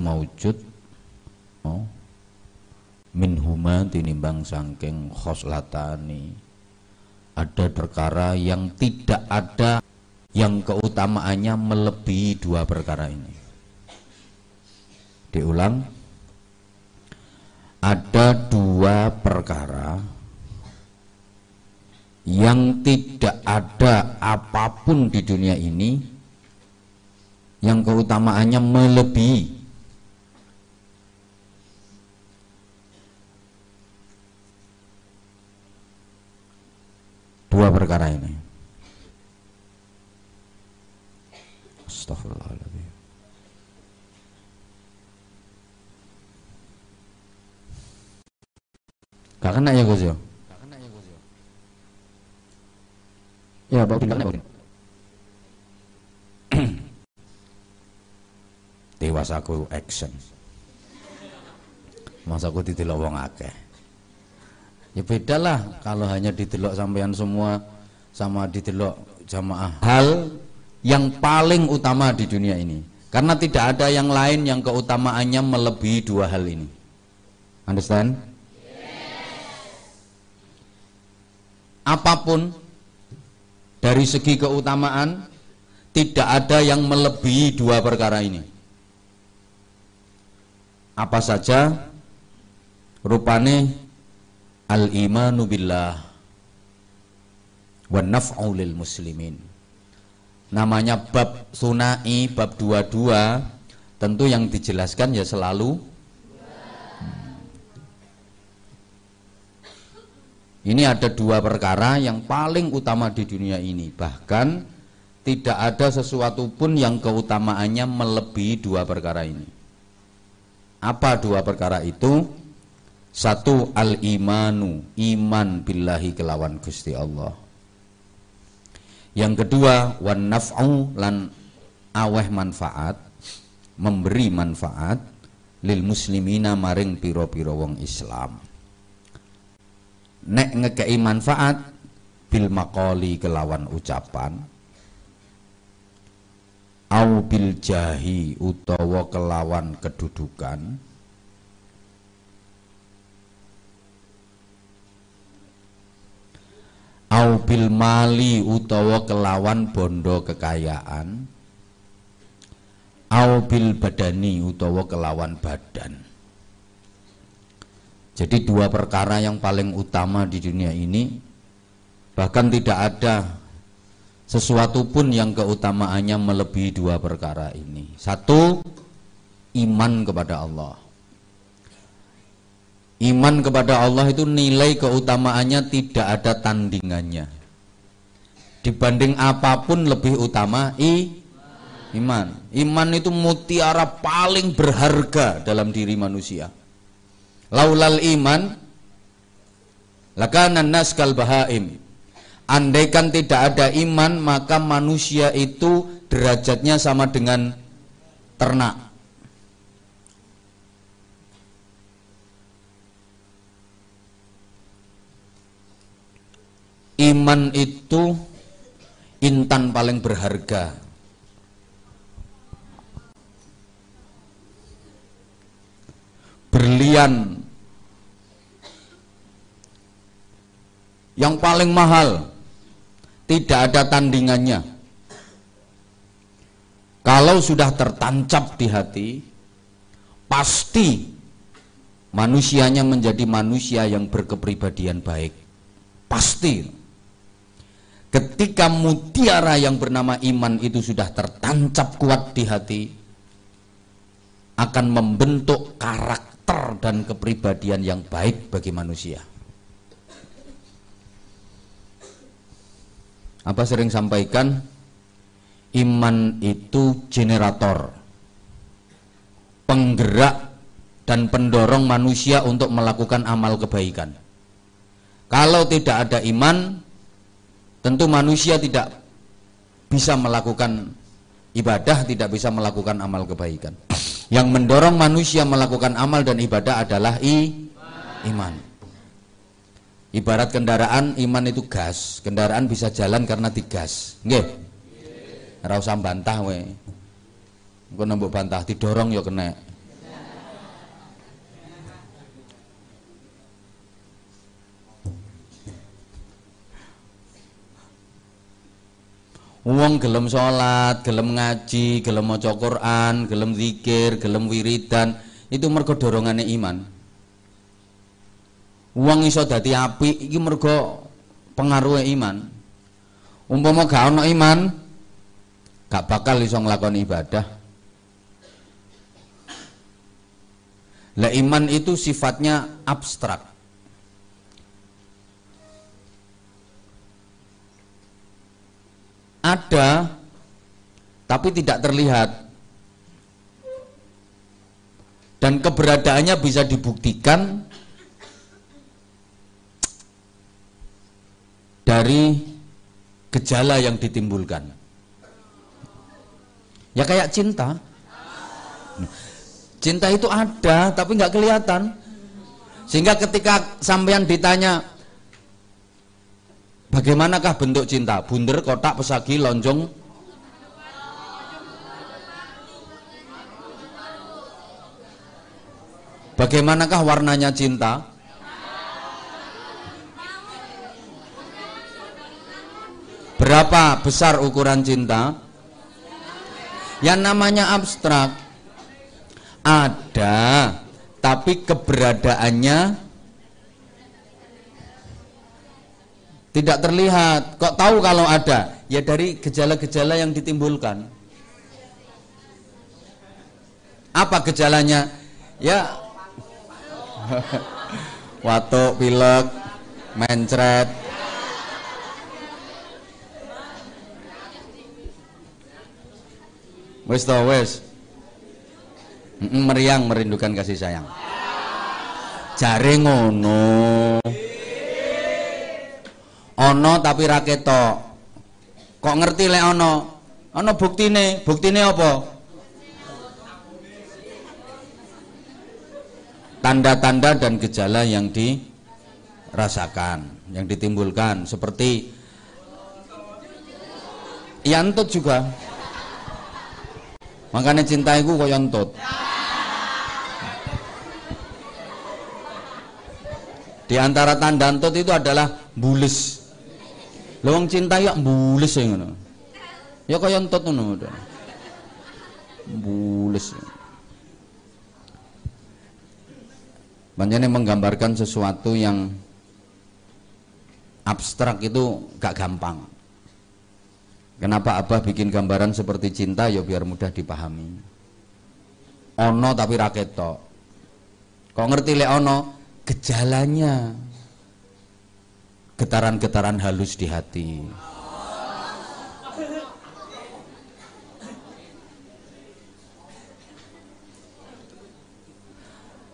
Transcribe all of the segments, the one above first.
maujud oh minhuma tinimbang sangking khoslatani ada perkara yang tidak ada yang keutamaannya melebihi dua perkara ini. Diulang ada dua perkara yang tidak ada apa pun di dunia ini yang keutamaannya melebihi dua perkara ini. Astagfirullahaladzim. Gak kena ya Gus ya? Ya, Bapak Bin, Bapak Dewas aku action. Masa aku didelok wong akeh. Ya beda lah kalau hanya didelok sampean semua sama didelok jamaah. Hal yang paling utama di dunia ini. Karena tidak ada yang lain yang keutamaannya melebihi dua hal ini. Understand? Apa pun dari segi keutamaan tidak ada yang melebihi dua perkara ini. Apa saja? Rupane al-imanu billah wa naf'u lil muslimin. Namanya bab sunai bab dua-dua tentu yang dijelaskan ya selalu ini ada dua perkara yang paling utama di dunia ini. Bahkan tidak ada sesuatu pun yang keutamaannya melebihi dua perkara ini. Apa dua perkara itu satu al-imanu, iman billahi kelawan Gusti Allah. Yang kedua wan naf'u lan aweh manfaat, memberi manfaat lil muslimina maring piro-piro wong Islam. Nek ngekei manfaat bil makoli kelawan ucapan au bil jahi utawa kelawan kedudukan au bil mali utawa kelawan bondo kekayaan. Au bil badani utawa kelawan badan. Jadi dua perkara yang paling utama di dunia ini bahkan tidak ada sesuatu pun yang keutamaannya melebihi dua perkara ini. Satu iman kepada Allah Iman kepada Allah itu nilai keutamaannya tidak ada tandingannya. Dibanding apa pun lebih utama i iman. Iman itu mutiara paling berharga dalam diri manusia. Laulal iman lakana nas kal bahaim. Andaikan tidak ada iman maka manusia itu derajatnya sama dengan ternak iman itu intan paling berharga. Berlian. Yang paling mahal tidak ada tandingannya. Kalau sudah tertancap di hati pasti manusianya menjadi manusia yang berkepribadian baik. Pasti Ketika mutiara yang bernama iman itu sudah tertancap kuat di hati, akan membentuk karakter dan kepribadian yang baik bagi manusia. Apa sering sampaikan? Iman itu generator, penggerak dan pendorong manusia untuk melakukan amal kebaikan. Kalau tidak ada iman, Tentu manusia tidak bisa melakukan ibadah, tidak bisa melakukan amal kebaikan. Yang mendorong manusia melakukan amal dan ibadah adalah i, iman. Ibarat kendaraan, iman itu gas. Kendaraan bisa jalan karena digas. Nggih. Ora usah bantah we. Engko nembok bantah didorong ya kena. Wong gelem sholat, gelem ngaji, gelem maca Quran, gelem zikir, gelem wiridan, itu mergo dorongane iman. Wong iso dadi apik iki mergo pengaruhe iman. Umpama gak ono iman, gak bakal iso nglakoni ibadah. Lah iman itu sifatnya abstrak. Ada tapi tidak terlihat. Dan keberadaannya bisa dibuktikan dari gejala yang ditimbulkan. Ya kayak cinta. Cinta itu ada tapi nggak kelihatan. Sehingga ketika sampean ditanya Bagaimanakah bentuk cinta? Bunder, kotak, pesagi, lonjong? Bagaimanakah warnanya cinta? Berapa besar ukuran cinta? Yang namanya abstrak ada, tapi keberadaannya Tidak terlihat. Kok tahu kalau ada? Ya dari gejala-gejala yang ditimbulkan. Apa gejalanya? Ya watuk, pilek, mencret. Wes to wes. Meriang merindukan kasih sayang. Jare ngono ono tapi ra ketok. Kok ngerti lek ono? Ono buktine buktine apa? Tanda-tanda dan gejala yang dirasakan yang ditimbulkan seperti yantut juga. Makanya cinta itu kok yantut. Di antara tanda antut itu adalah bulis Lha cinta ya mbulis ya ngono. Ya kaya entot ngono. Mbulis. Banyak menggambarkan sesuatu yang abstrak itu gak gampang. Kenapa Abah bikin gambaran seperti cinta ya biar mudah dipahami. Ono tapi raketo. Kok ngerti le ono gejalanya getaran-getaran halus di hati.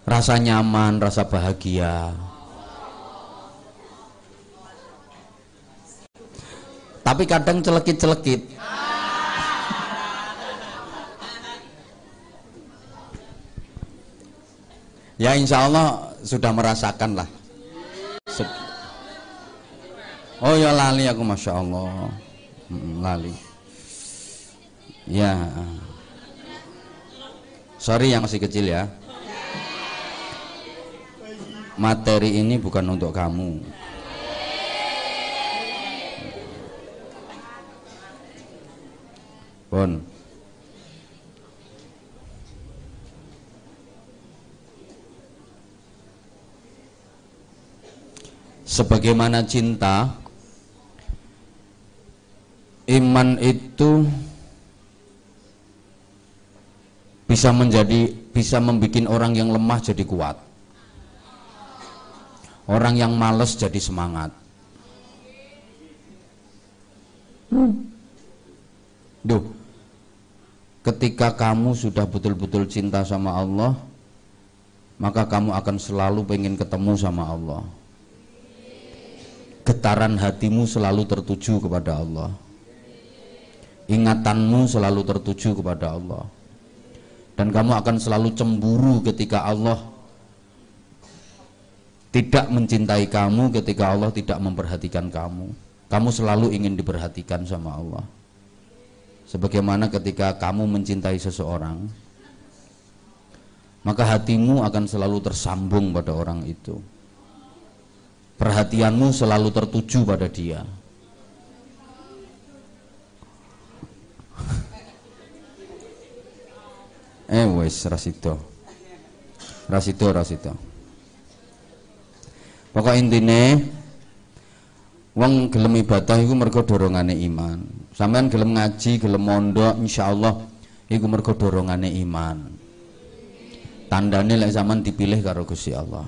Rasa nyaman, rasa bahagia. Tapi kadang celekit-celekit. Ya insya Allah sudah merasakan lah Oh ya lali aku masya Allah, lali. Ya, sorry yang masih kecil ya. Materi ini bukan untuk kamu. Bon. Sebagaimana cinta iman itu bisa menjadi bisa membuat orang yang lemah jadi kuat. Orang yang males jadi semangat. Duh, ketika kamu sudah betul-betul cinta sama Allah, maka kamu akan selalu pengen ketemu sama Allah. Getaran hatimu selalu tertuju kepada Allah ingatanmu selalu tertuju kepada Allah. Dan kamu akan selalu cemburu ketika Allah tidak mencintai kamu ketika Allah tidak memperhatikan kamu. Kamu selalu ingin diperhatikan sama Allah. Sebagaimana ketika kamu mencintai seseorang maka hatimu akan selalu tersambung pada orang itu. Perhatianmu selalu tertuju pada dia wis rasido. Rasido rasido. Pokok intine wong gelem ibadah iku mergo dorongane iman. Sampeyan gelem ngaji, gelem mondok insyaallah iku mergo dorongane iman. Tandane lek zaman dipilih karo Gusti Allah.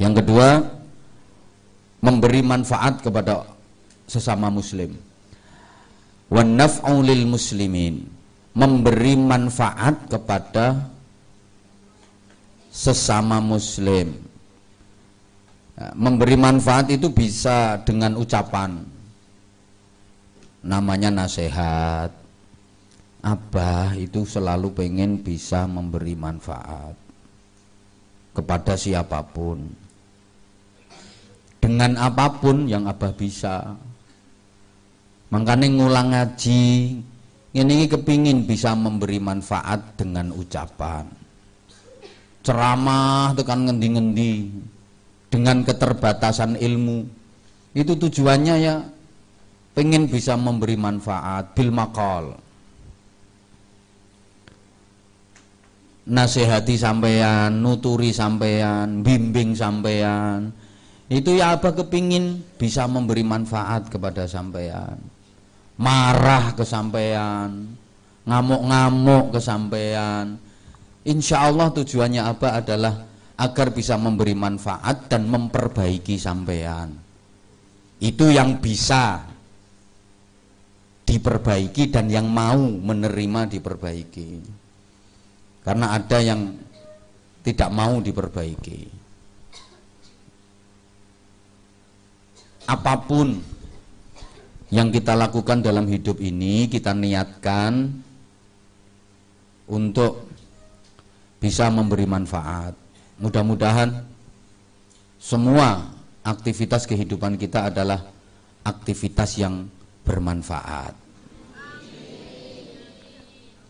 Yang kedua, memberi manfaat kepada sesama muslim. Wan naf'u muslimin. Memberi manfaat kepada sesama muslim. Ya, memberi manfaat itu bisa dengan ucapan. Namanya nasihat. Abah itu selalu pengen bisa memberi manfaat kepada siapa pun. Dengan apa pun yang Abah bisa. Makanya ngulang ngaji ini kepingin bisa memberi manfaat dengan ucapan. Ceramah tekan ngendi-ngendi. Dengan keterbatasan ilmu. Itu tujuannya ya. Pengen bisa memberi manfaat. Bil makol nasihati sampeyan nuturi sampeyan bimbing sampeyan itu ya apa kepingin bisa memberi manfaat kepada sampeyan marah ke sampeyan ngamuk-ngamuk ke sampeyan insya Allah tujuannya apa adalah agar bisa memberi manfaat dan memperbaiki sampean. Itu yang bisa diperbaiki dan yang mau menerima diperbaiki. Karena ada yang tidak mau diperbaiki. Apa pun yang kita lakukan dalam hidup ini kita niatkan untuk bisa memberi manfaat Mudah-mudahan semua aktivitas kehidupan kita adalah aktivitas yang bermanfaat.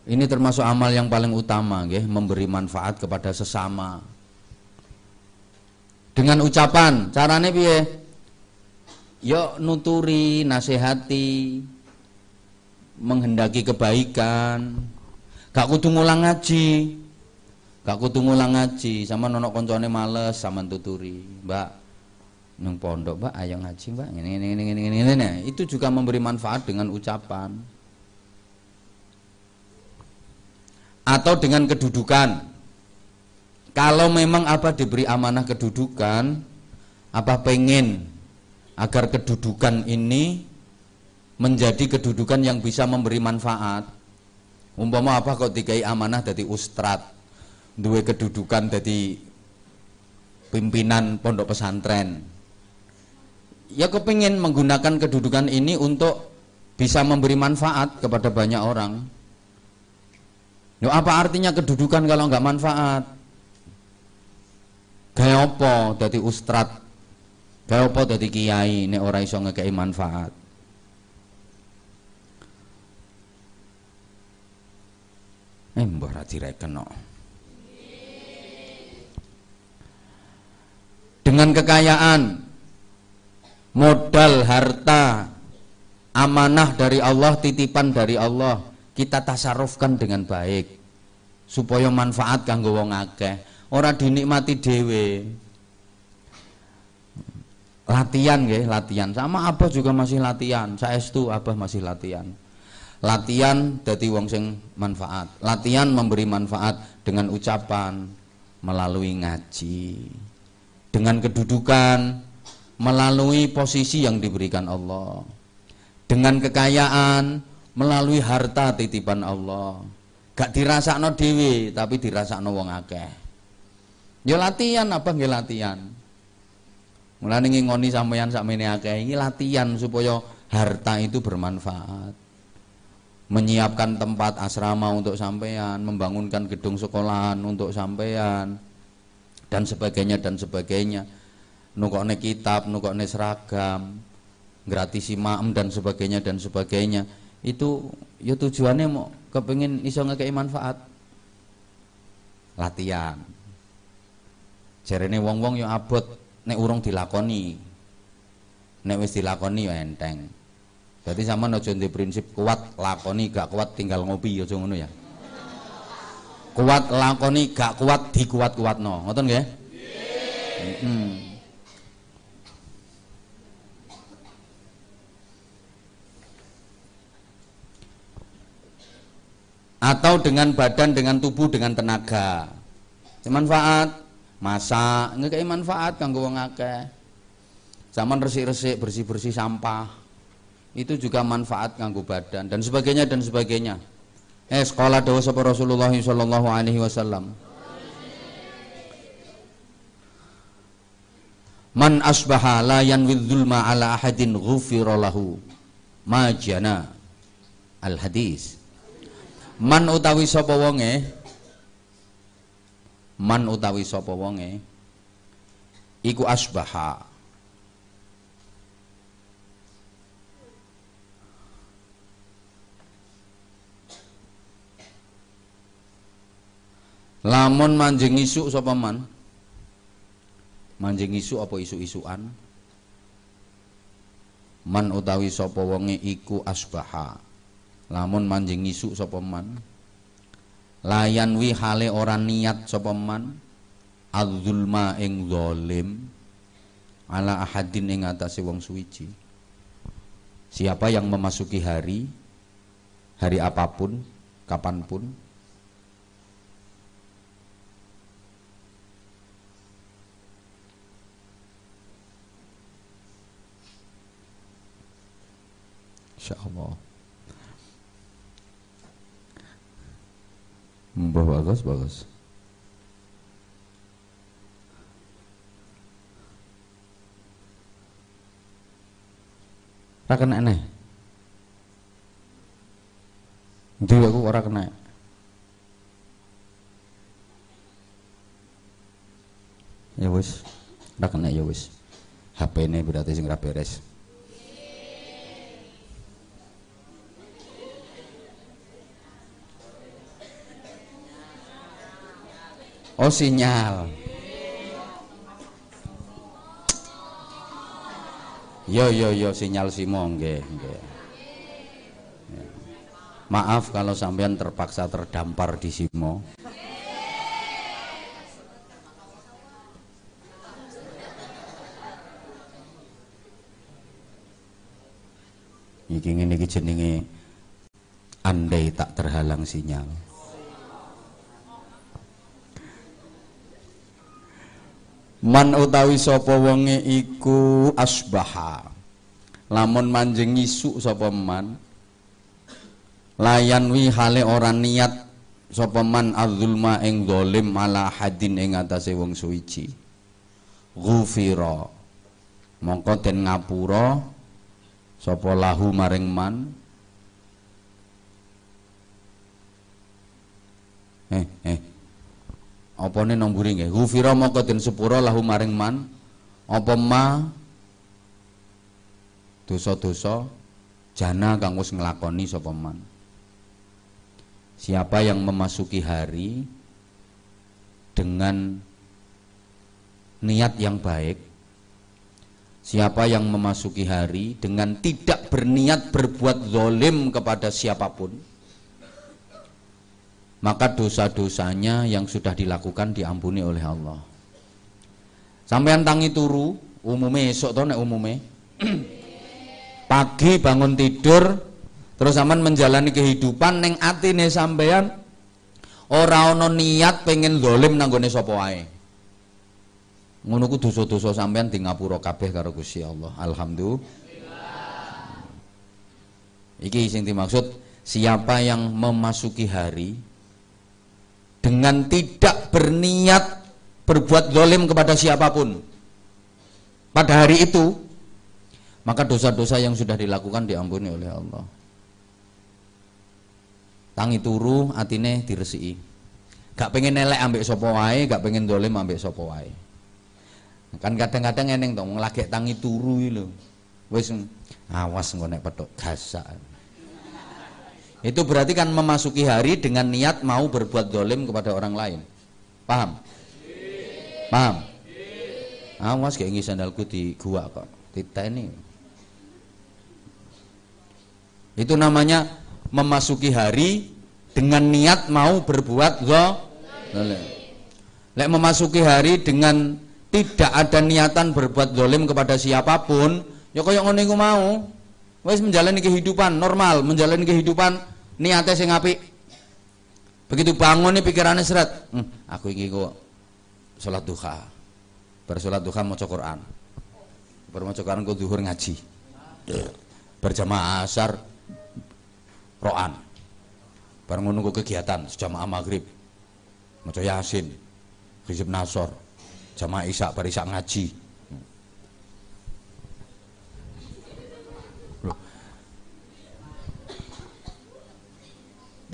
Ini termasuk amal yang paling utama, ya, memberi manfaat kepada sesama. Dengan ucapan, caranya piye? Yuk nuturi, nasihati, menghendaki kebaikan. Gak kudu ngulang ngaji, Gak kudu ngulang ngaji, sama nono koncone males sama tuturi. Mbak, nang pondok, Mbak, ayo ngaji, Mbak. Ini ini ini ini ini. ini. Itu juga memberi manfaat dengan ucapan. Atau dengan kedudukan. Kalau memang apa diberi amanah kedudukan, apa pengen agar kedudukan ini menjadi kedudukan yang bisa memberi manfaat. Umpama apa kok dikai amanah dari ustad duwe kedudukan jadi pimpinan pondok pesantren ya kepingin menggunakan kedudukan ini untuk bisa memberi manfaat kepada banyak orang Yo, apa artinya kedudukan kalau nggak manfaat? Gaya apa dari ustad? Gaya apa dari kiai nek ora iso ngekei manfaat? Eh mbah ra direken no. dengan kekayaan, modal, harta, amanah dari Allah, titipan dari Allah, kita tasarufkan dengan baik supaya manfaat kanggo wong akeh, ora dinikmati dhewe. Latihan nggih, latihan. Sama Abah juga masih latihan. Saestu Abah masih latihan. Latihan dadi wong sing manfaat. Latihan memberi manfaat dengan ucapan melalui ngaji dengan kedudukan melalui posisi yang diberikan Allah dengan kekayaan melalui harta titipan Allah gak dirasakno dewi tapi dirasakno wong akeh ya latihan apa nggih latihan mulane ngingoni sampeyan sakmene akeh ini latihan supaya harta itu bermanfaat. Menyiapkan tempat asrama untuk sampeyan membangunkan gedung sekolahan untuk sampeyan dan sebagainya dan sebagainya. Nukokne kitab nukokne seragam gratisi maem dan sebagainya dan sebagainya. Itu ya tujuannya mau kepingin iso ngekei manfaat. Latihan. Jarene wong-wong yang abot nek urung dilakoni. Nek wis dilakoni ya enteng. Jadi sama aja di prinsip kuat lakoni gak kuat tinggal ngopi ya ngono ya. Kuat lakoni gak kuat dikuat-kuatno. Ngoten nggih? Hmm. atau dengan badan dengan tubuh dengan tenaga. Manfaat masak ngekei manfaat kanggo wong akeh zaman resik-resik bersih-bersih sampah itu juga manfaat kanggo badan dan sebagainya dan sebagainya. Eh sekolah dawa sapa Rasulullah sallallahu alaihi wasallam. Man asbaha la yanwidh ala ahadin ghufira lahu ma jana. Al hadis. Man utawi sapa wonge Man utawi sapa wonge iku asbaha Lamun manjing isu sapa man? Manjing isu apa isu-isuan? Man utawi sapa wonge iku asbaha. Lamun manjing isu sapa man? Layan wi hale ora niat sapa man? Adzulma ing zalim ala ahadin ing atase wong suwiji. Siapa yang memasuki hari hari apa pun, kapan pun Insya Allah Mbah bagus bagus Ora kena Ndi aku ora kena Ya wis, ora kena ya wis. HP ini berarti sing ra beres. Oh sinyal. Yo yo yo sinyal Simo nggih. Maaf kalau sampean terpaksa terdampar di Simo. Iki ngene iki jenenge andai tak terhalang sinyal. Man utawi sapa wonge iku asbaha. Lamun manjing isuk sapa man. Layan wi hale ora niat sapa man adzulma ing zalim ala hadin ing atase wong suwiji. Ghufira. Mongko den ngapura sapa lahu maring man eh eh ini nomburi nggih? Ghufira maka den sepura lahu maring man? Apa ma? Dosa-dosa jana kang wis nglakoni sapa man? Siapa yang memasuki hari dengan niat yang baik? Siapa yang memasuki hari dengan tidak berniat berbuat zolim kepada siapa pun maka dosa-dosanya yang sudah dilakukan diampuni oleh Allah. Sampean tangi turu, umume esok to nek umume. Pagi bangun tidur terus sampean menjalani kehidupan ning atine sampean ora ana niat pengen zalim nanggone sapa wae. Ngono dosa-dosa sampean di ngapura kabeh karo Gusti Allah. Alhamdulillah. Iki sing dimaksud siapa yang memasuki hari dengan tidak berniat berbuat dolim kepada siapa pun. Pada hari itu maka dosa-dosa yang sudah dilakukan diampuni oleh Allah. Tangi turu atine diresiki. Gak pengen nelek ambek sapa wae gak pengen dolim ambek sapa wae. Kan kadang-kadang eneng dong lagi tangi turu lho. Wis awas engko nek petuk gasak itu berarti kan memasuki hari dengan niat mau berbuat dolim kepada orang lain. Paham? Paham? Awas kayak ini sandalku di gua kok. Tita ini. Itu namanya memasuki hari dengan niat mau berbuat Lek memasuki hari dengan tidak ada niatan berbuat dolim kepada siapa pun, ya kaya ngono iku mau. Wis menjalani kehidupan normal, menjalani kehidupan niatnya sing apik. Begitu bangun nih pikirannya seret, hm, aku ingin kok sholat duha. Bersolat duha mau Quran. Bermaca Quran kok duhur ngaji. Berjamaah asar roan. Bareng menunggu kegiatan sejamaah maghrib. Maca Yasin, Hizib Nasor, jamaah Isya bar Isya ngaji.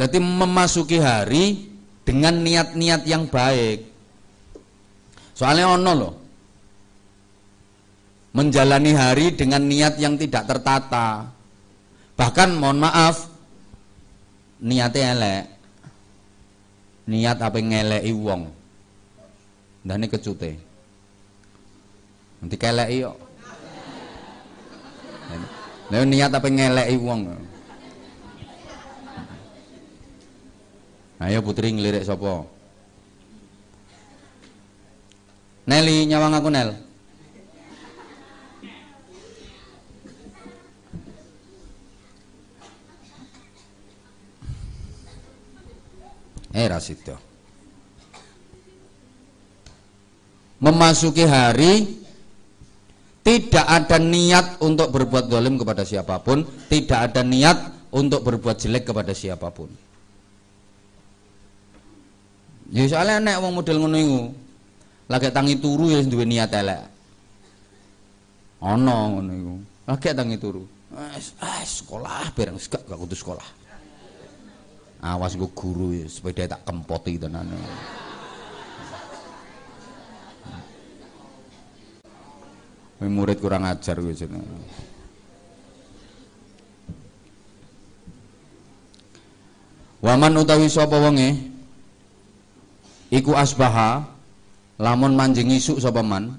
Jadi memasuki hari dengan niat-niat yang baik. Soalnya ono loh. Menjalani hari dengan niat yang tidak tertata. Bahkan mohon maaf, niatnya elek. Niat apa ngeleki wong. Dan ini kecute. Nanti keleki yo. Niat apa ngeleki wong. Ayo putri ngelirik sopo. Nelly nyawang aku Nel. Eh Rasido. Memasuki hari tidak ada niat untuk berbuat dolim kepada siapa pun, tidak ada niat untuk berbuat jelek kepada siapa pun. Ya soalnya nek wong model ngono iku. Lagi tangi turu ya duwe niat elek. Ana ngono iku. Lagi tangi turu. Ah, sekolah bareng gak gak kudu sekolah. Awas gue guru ya, sepeda tak kempoti tenan. murid kurang ajar gue jenenge. Waman utawi sapa wonge iku asbaha lamun manjing isuk sapa man?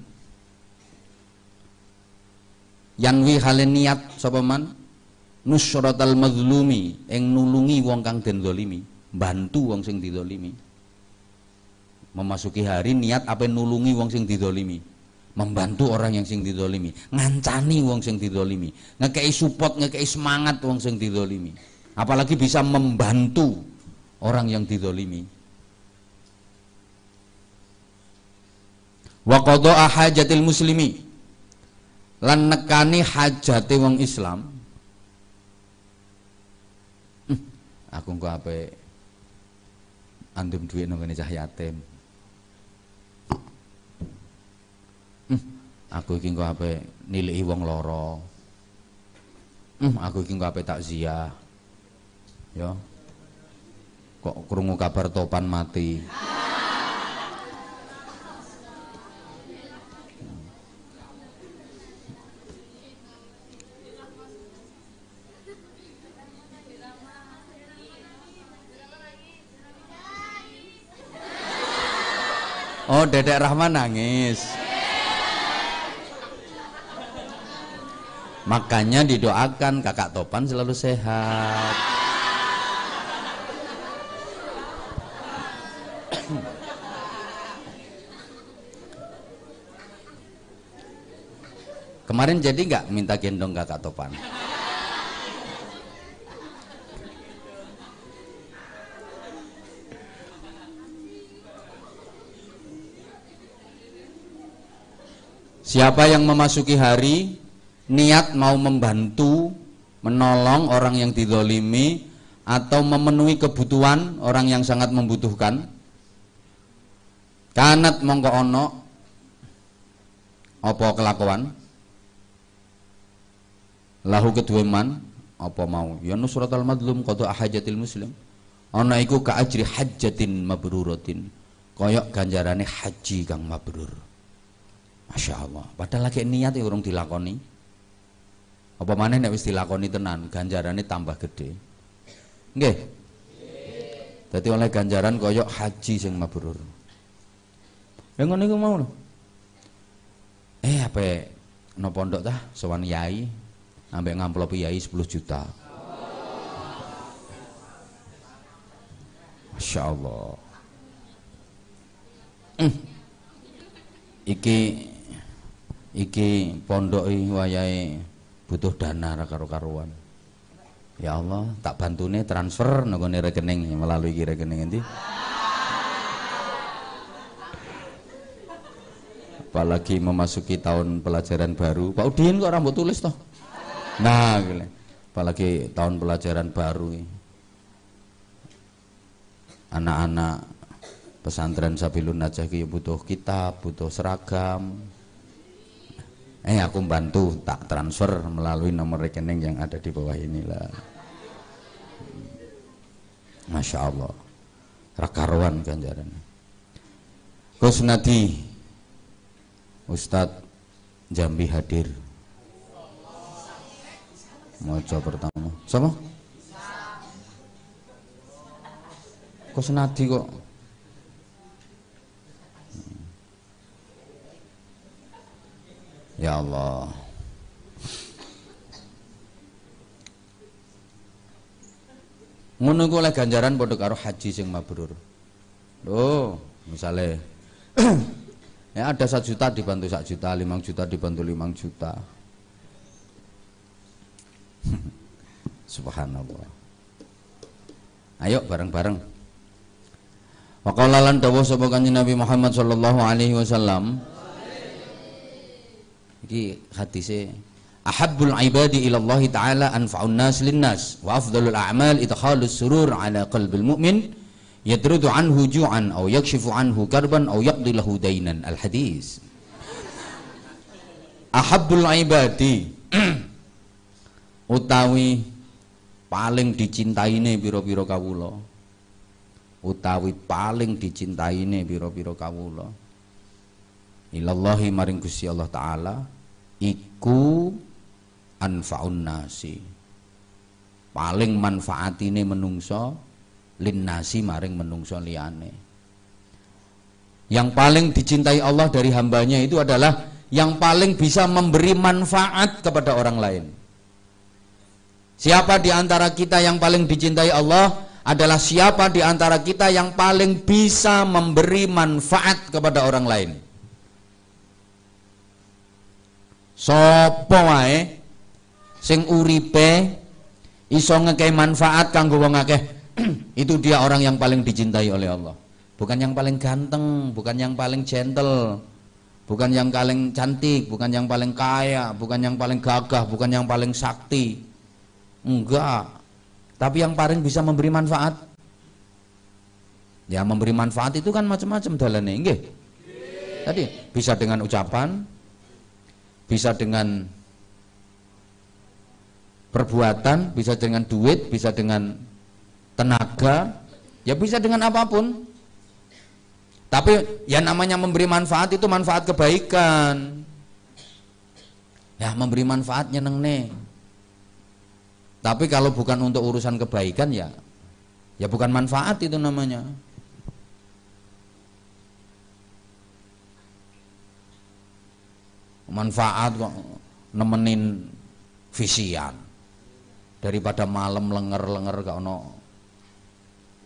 Yanwi halen niat sapa man? Nusratal mazlumi ing nulungi wong kang den zalimi bantu wong sing dizalimi. Memasuki hari niat apa nulungi wong sing dizalimi? Membantu orang yang sing didolimi ngancani wong sing didolimi ngekei support ngekei semangat wong sing didolimi apalagi bisa membantu orang yang didolimi wa qada'a hajatil muslimi. Lan nekani hajate wong Islam. Hm, aku engko ape andum duit nang cah yatim. Hm, aku iki engko ape nilai wong loro hm, aku iki engko ape takziah. Ya. Kok krungu kabar topan mati Oh, Dedek Rahman nangis. Makanya didoakan kakak Topan selalu sehat. Kemarin jadi nggak minta gendong kakak Topan? Siapa yang memasuki hari niat mau membantu, menolong orang yang didolimi atau memenuhi kebutuhan orang yang sangat membutuhkan. Kanat mongko ono apa kelakuan? Lahu kedua man apa mau? Ya nusratul madlum qada hajatil muslim. Ana iku ka ajri hajjatin mabruratin koyok ganjarane haji kang mabrur Masya Allah. Padahal lagi niat ya orang dilakoni. Apa mana nek wis dilakoni tenan, ganjarannya tambah gede. Nggih. Jadi oleh ganjaran koyok haji sing mabrur. Yang ngono iku mau lho. Eh apa no pondok tah sowan yai ambek ngamplopi yai 10 juta. Masya Allah. iki iki pondok wayahe butuh dana karo-karuan. Ya Allah, tak bantune transfer nggone rekening melalui iki rekening endi? Apalagi memasuki tahun pelajaran baru. Pak Udin kok rambut tulis toh? Nah, gile. apalagi tahun pelajaran baru. Anak-anak pesantren Sabilun Najah butuh kitab, butuh seragam. Eh aku bantu tak transfer melalui nomor rekening yang ada di bawah inilah. Masya Allah. Rakaruan ganjaran. Kusnadi Ustadz Jambi hadir Mojo pertama Sama? Kok senadi kok Ya Allah ngono oleh ganjaran padha karo haji sing mabrur. Loh, misalnya Ya ada satu juta dibantu satu juta, lima juta dibantu lima juta. Subhanallah. Ayo bareng-bareng. Waqala lan dawuh sapa Nabi Muhammad sallallahu alaihi wasallam. Iki hadise Ahabbul ibadi Allah taala anfa'un nas lin nas wa afdalul a'mal idkhalus surur ala qalbil mu'min yadrudu anhu ju'an aw yakshifu anhu karban aw yaqdi lahu dainan al hadis ahabbul ibadi utawi paling dicintaine pira-pira kawula. Utawi paling dicintaine pira-pira kawula. Ilallahi maring Allah taala iku anfaun nasi. Paling manfaatine menungso linnasi maring menungso liyane. Yang paling dicintai Allah dari hambanya itu adalah yang paling bisa memberi manfaat kepada orang lain. Siapa di antara kita yang paling dicintai Allah adalah siapa di antara kita yang paling bisa memberi manfaat kepada orang lain Sopo wae sing uripe iso ngekei manfaat kanggo wong akeh? Itu dia orang yang paling dicintai oleh Allah. Bukan yang paling ganteng bukan yang paling gentle bukan yang paling cantik bukan yang paling kaya bukan yang paling gagah bukan yang paling sakti. Enggak. Tapi yang paling bisa memberi manfaat? Ya memberi manfaat itu kan macam-macam dalane nggih. Tadi bisa dengan ucapan bisa dengan perbuatan bisa dengan duit bisa dengan tenaga, ya bisa dengan apa pun. Tapi ya namanya memberi manfaat itu manfaat kebaikan. Ya memberi manfaat nyeneng nih. Tapi kalau bukan untuk urusan kebaikan ya ya bukan manfaat itu namanya. Manfaat kok nemenin visian. Daripada malam lenger-lenger gak ono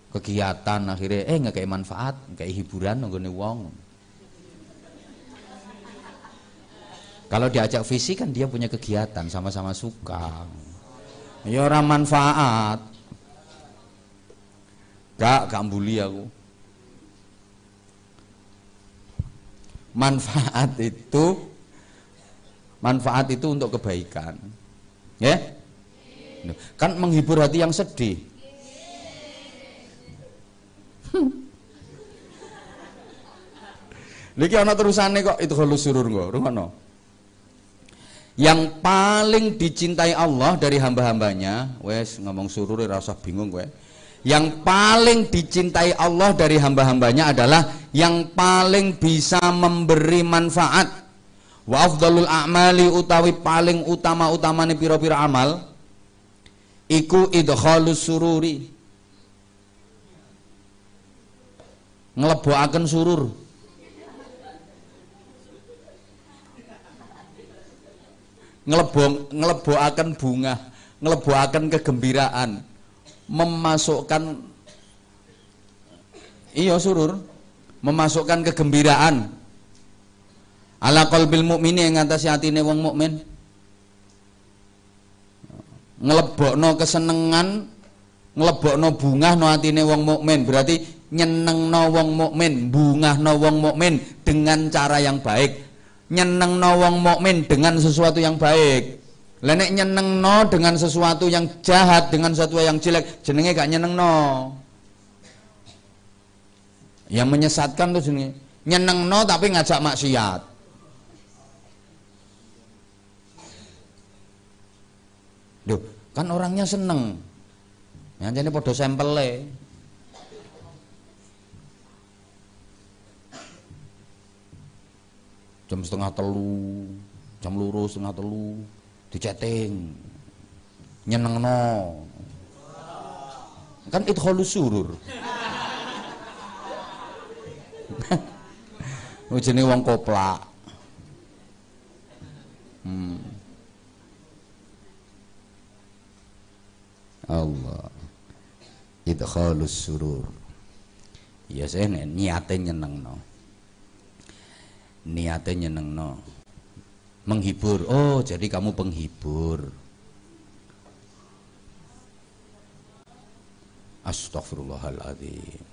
kegiatan akhirnya eh nggak kayak manfaat kayak hiburan nggone wong. Kalau diajak visi kan dia punya kegiatan sama-sama suka. Ya orang manfaat. Gak gak bully aku. Manfaat itu manfaat itu untuk kebaikan ya kan menghibur hati yang sedih Niki ana terusane kok itu kalau surur kok, rungono. Yang paling dicintai Allah dari hamba-hambanya, wes ngomong surur rasa bingung gue. Yang paling dicintai Allah dari hamba-hambanya adalah yang paling bisa memberi manfaat. Wa afdalul a'mali utawi paling utama-utamane pira-pira amal iku idkhalus sururi. Ngelebokaken surur. Ngelebo ngelebokaken bunga ngelebokaken kegembiraan memasukkan iya surur memasukkan kegembiraan ala qalbil mukmini ing ngatasi atine wong mukmin. Nglebokno kesenengan nglebokno bungah no atine wong mukmin. Berarti nyenengno wong mukmin bungahno wong mukmin dengan cara yang baik. Nyenengno wong mukmin dengan sesuatu yang baik. Lenek nyenengno dengan sesuatu yang jahat dengan sesuatu yang jelek jenenge gak nyenengno. Yang menyesatkan tuh jenenge. Nyenengno tapi ngajak maksiat Duh, kan orangnya seneng. Yang jadi podo sampele. Jam setengah telu, jam lurus setengah telu, diceting. Nyenengno. Kan itu surur. Ujene wong koplak. Hmm. Allah. Idkhalus surur. Ya saya niatnya nyenengno. Niatnya nyenengno. Menghibur. Oh jadi kamu penghibur. Astaghfirullahaladzim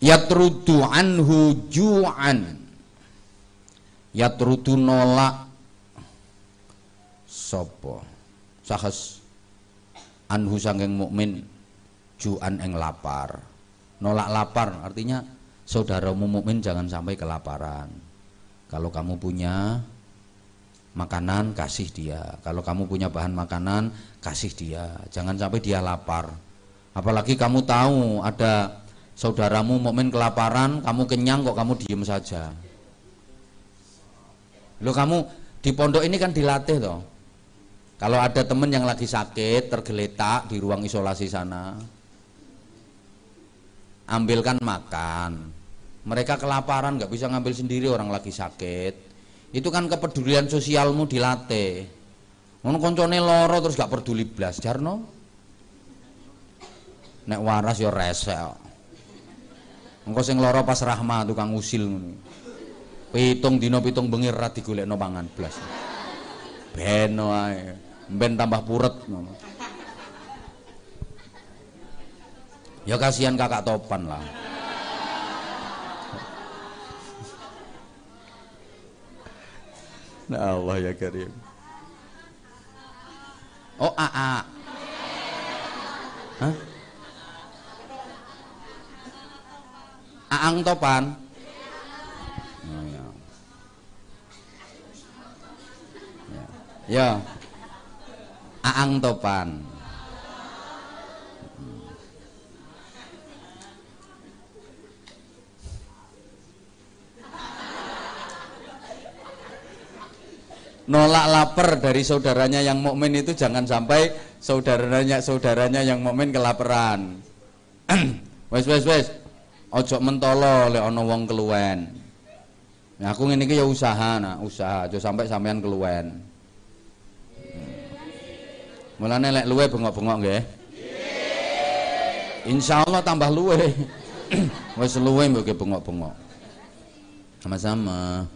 yatrudu anhu ju'an. Yatrudu nolak. Sopo? Sahas anhu sangking mukmin ju'an eng lapar. Nolak lapar artinya saudaramu mukmin jangan sampai kelaparan. Kalau kamu punya makanan kasih dia. Kalau kamu punya bahan makanan kasih dia. Jangan sampai dia lapar. Apalagi kamu tahu ada saudaramu mukmin kelaparan, kamu kenyang kok kamu diem saja. Lo kamu di pondok ini kan dilatih toh. Kalau ada temen yang lagi sakit, tergeletak di ruang isolasi sana, ambilkan makan. Mereka kelaparan, nggak bisa ngambil sendiri orang lagi sakit. Itu kan kepedulian sosialmu dilatih. Ngono koncone loro terus gak peduli blas, Jarno. Nek waras yo resel. Engko sing lara pas rahma tukang usil ngono. Pitung dina pitung bengi ra digolekno pangan blas. Beno ae. Ben tambah puret ngono. Ya kasihan kakak topan lah. Nah Allah ya Karim. Oh, AA. Hah? Aang topan. Oh, ya. ya. Ya. Aang topan. nolak lapar dari saudaranya yang mukmin itu jangan sampai saudaranya saudaranya yang mukmin kelaparan. wes wes wes ojo mentolo lek ana wong keluwen. Nah aku ngene iki ya usaha nah usaha. Aja sampai sampean keluwen. Mulane lek luwe bengok-bengok nggih. Insyaallah tambah luwe. Wis luwe mbok bengok-bengok. Sama-sama.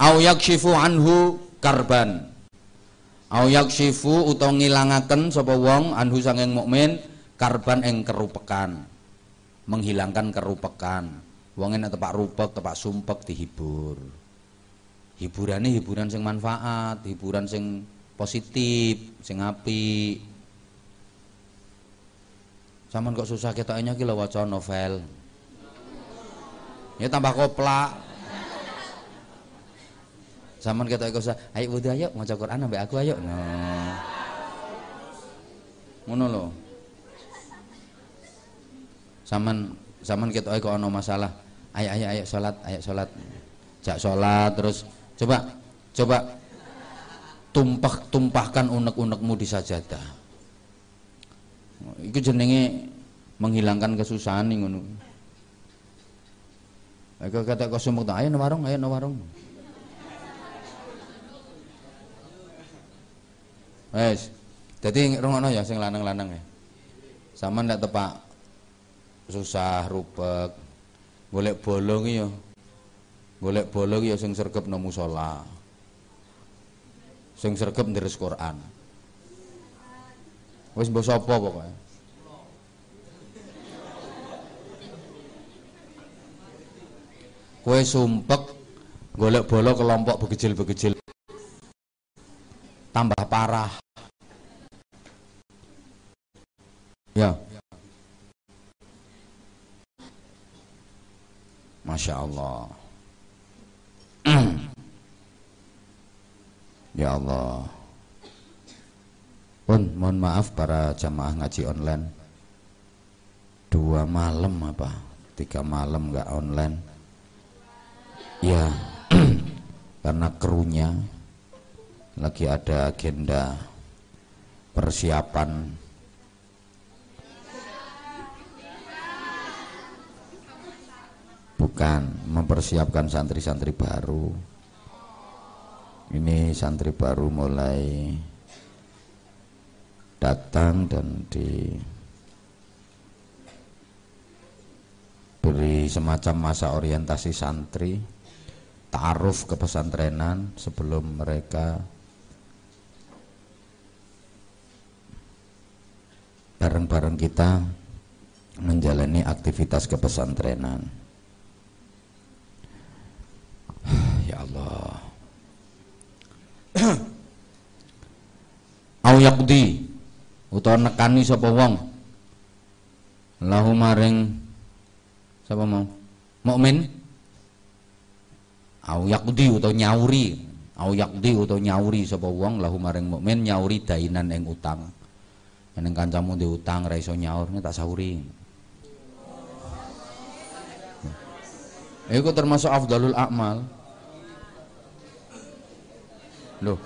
Au yakshifu anhu karban. Au yakshifu utawa ngilangaken sapa wong anhu sanging mukmin karban eng kerupekan menghilangkan kerupekan wong enak tepak rupek tepak sumpek dihibur hiburan ini hiburan sing manfaat hiburan sing positif sing api Saman kok susah kita ini lho waca novel. Ya tambah koplak. Saman kita kok usah, ayo wudhu ayo maca Quran ambek aku ayo. Nah. Ngono lho saman saman kita kok ono masalah ayo ayo ayo sholat ayo sholat jak sholat terus coba coba tumpah tumpahkan unek-unekmu di sajadah itu jenenge menghilangkan kesusahan nih ngono Ayo kata kau sumpah ayo no warung, ayo no warung. Wes. Jadi rungono ya sing lanang-lanang ya. Sama ndak tepak susah rupek. Golek bolong ya. Golek bolong ya sing sergep nang musala. Sing sergep ndres Quran. Wis mbok sapa pokoke. Kowe sumpek golek bola kelompok begejil-begejil tambah parah. Ya. Masya Allah. ya Allah. Pun mohon maaf para jamaah ngaji online. Dua malam apa? Tiga malam nggak online. Ya, karena krunya lagi ada agenda persiapan bukan mempersiapkan santri-santri baru ini santri baru mulai datang dan diberi semacam masa orientasi santri ta'aruf ke pesantrenan sebelum mereka bareng-bareng kita menjalani aktivitas kepesantrenan. Ya Allah. Au yaqdi utawa nekani sapa wong lahu maring sapa mau mukmin au yaqdi utawa nyauri au yaqdi utawa nyauri sapa wong lahu maring mukmin nyauri dainan ing utang Ning kancamu di utang ra iso nyaur tak sauri. Iku termasuk afdalul a'mal. Loh.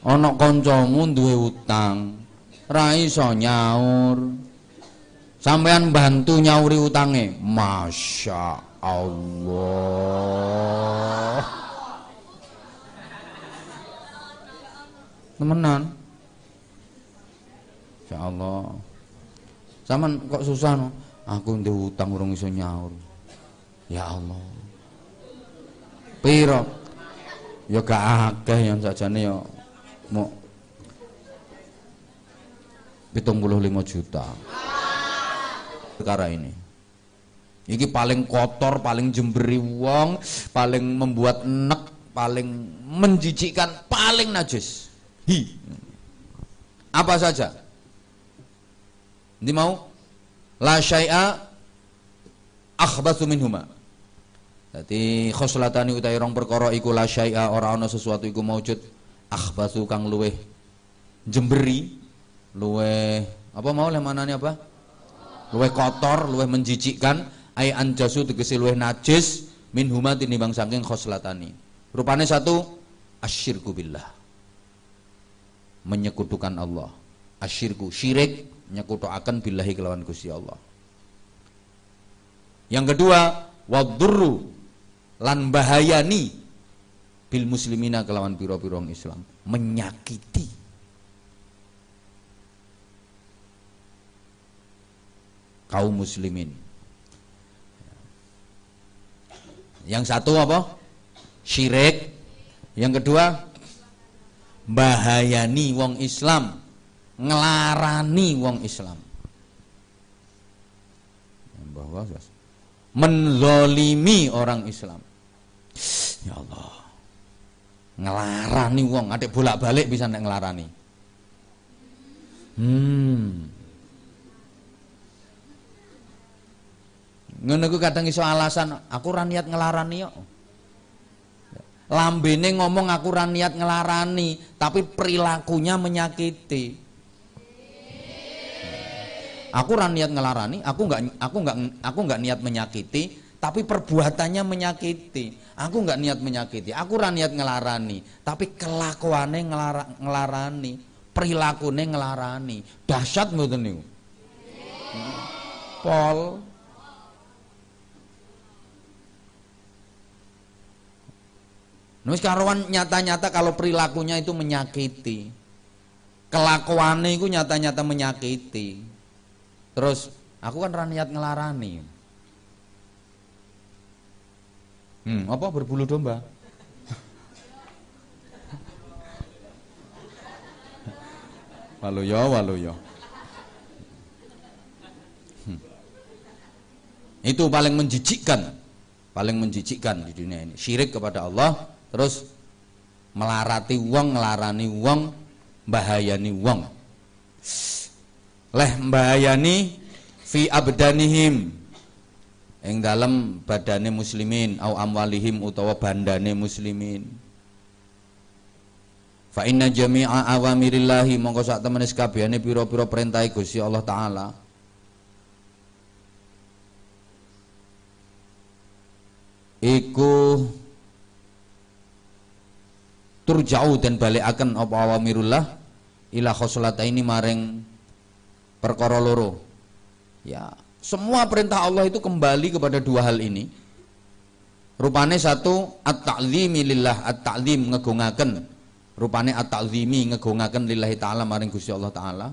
Ana kancamu duwe utang, ra iso nyaur. Sampean bantu nyauri utange. Masya Allah. Temenan. Ya Allah. Zaman kok susah no? Aku ndek utang urung iso nyaur. Ya Allah. Piro? Ya gak akeh yang sajane ya mau 75 juta. Perkara ini. Iki paling kotor, paling jemberi wong, paling membuat enek, paling menjijikkan, paling najis. Hi. Apa saja? Ini mau la syai'a akhbatsu minhuma. Dadi khoslatani utawi rong perkara iku la syai'a ora ana sesuatu iku maujud akhbatsu kang luweh jemberi, luweh apa mau le manane apa? Luweh kotor, luweh menjijikkan, ai anjasu tegese luweh najis minhuma tinimbang saking khoslatani. Rupane satu asyirku billah. Menyekutukan Allah. Asyirku syirik nyekutoaken billahi kelawan Gusti Allah. Yang kedua, wadurru lan bahayani bil muslimina kelawan piro-piro Islam, menyakiti. kaum muslimin. Yang satu apa? Syirik. Yang kedua, bahayani wong Islam ngelarani wong Islam bahwa menzolimi orang Islam ya Allah. Ngelarani wong adik bolak balik bisa nek ngelarani. Hmm. Ngono kadang iso alasan aku ora niat ngelarani yo. Lambene ngomong aku ora niat ngelarani tapi perilakunya menyakiti. Aku ran niat ngelarani, aku nggak aku nggak aku nggak niat menyakiti, tapi perbuatannya menyakiti. Aku nggak niat menyakiti, aku ran niat ngelarani, tapi kelakuannya ngelara, ngelarani, perilakunya ngelarani. Dahsyat mboten niku. Pol Nus karuan nyata-nyata kalau perilakunya itu menyakiti. kelakuane iku nyata-nyata menyakiti. Terus aku kan ra niat ngelarani. Hmm, apa berbulu domba? walu yo, walu yo. Hmm. Itu paling menjijikkan, paling menjijikkan di dunia ini. Syirik kepada Allah, terus melarati wong, ngelarani wong, bahayani wong. Leh bahayani fi abdanihim ing dalam badane muslimin au amwalihim utawa bandane muslimin. Fa inna jami'a awamirillahi mongko sak temene sekabehane pira-pira perintah Gusti Allah taala. Iku turja'u dan balikaken apa awamirullah ila khoslata ini maring perkara loro. Ya semua perintah Allah itu kembali kepada dua hal ini. Rupane satu at-ta'zimi lillah, at-ta'zim ngegungaken. Rupane at-ta'zimi ngegungaken lillahi taala maring Gusti Allah taala.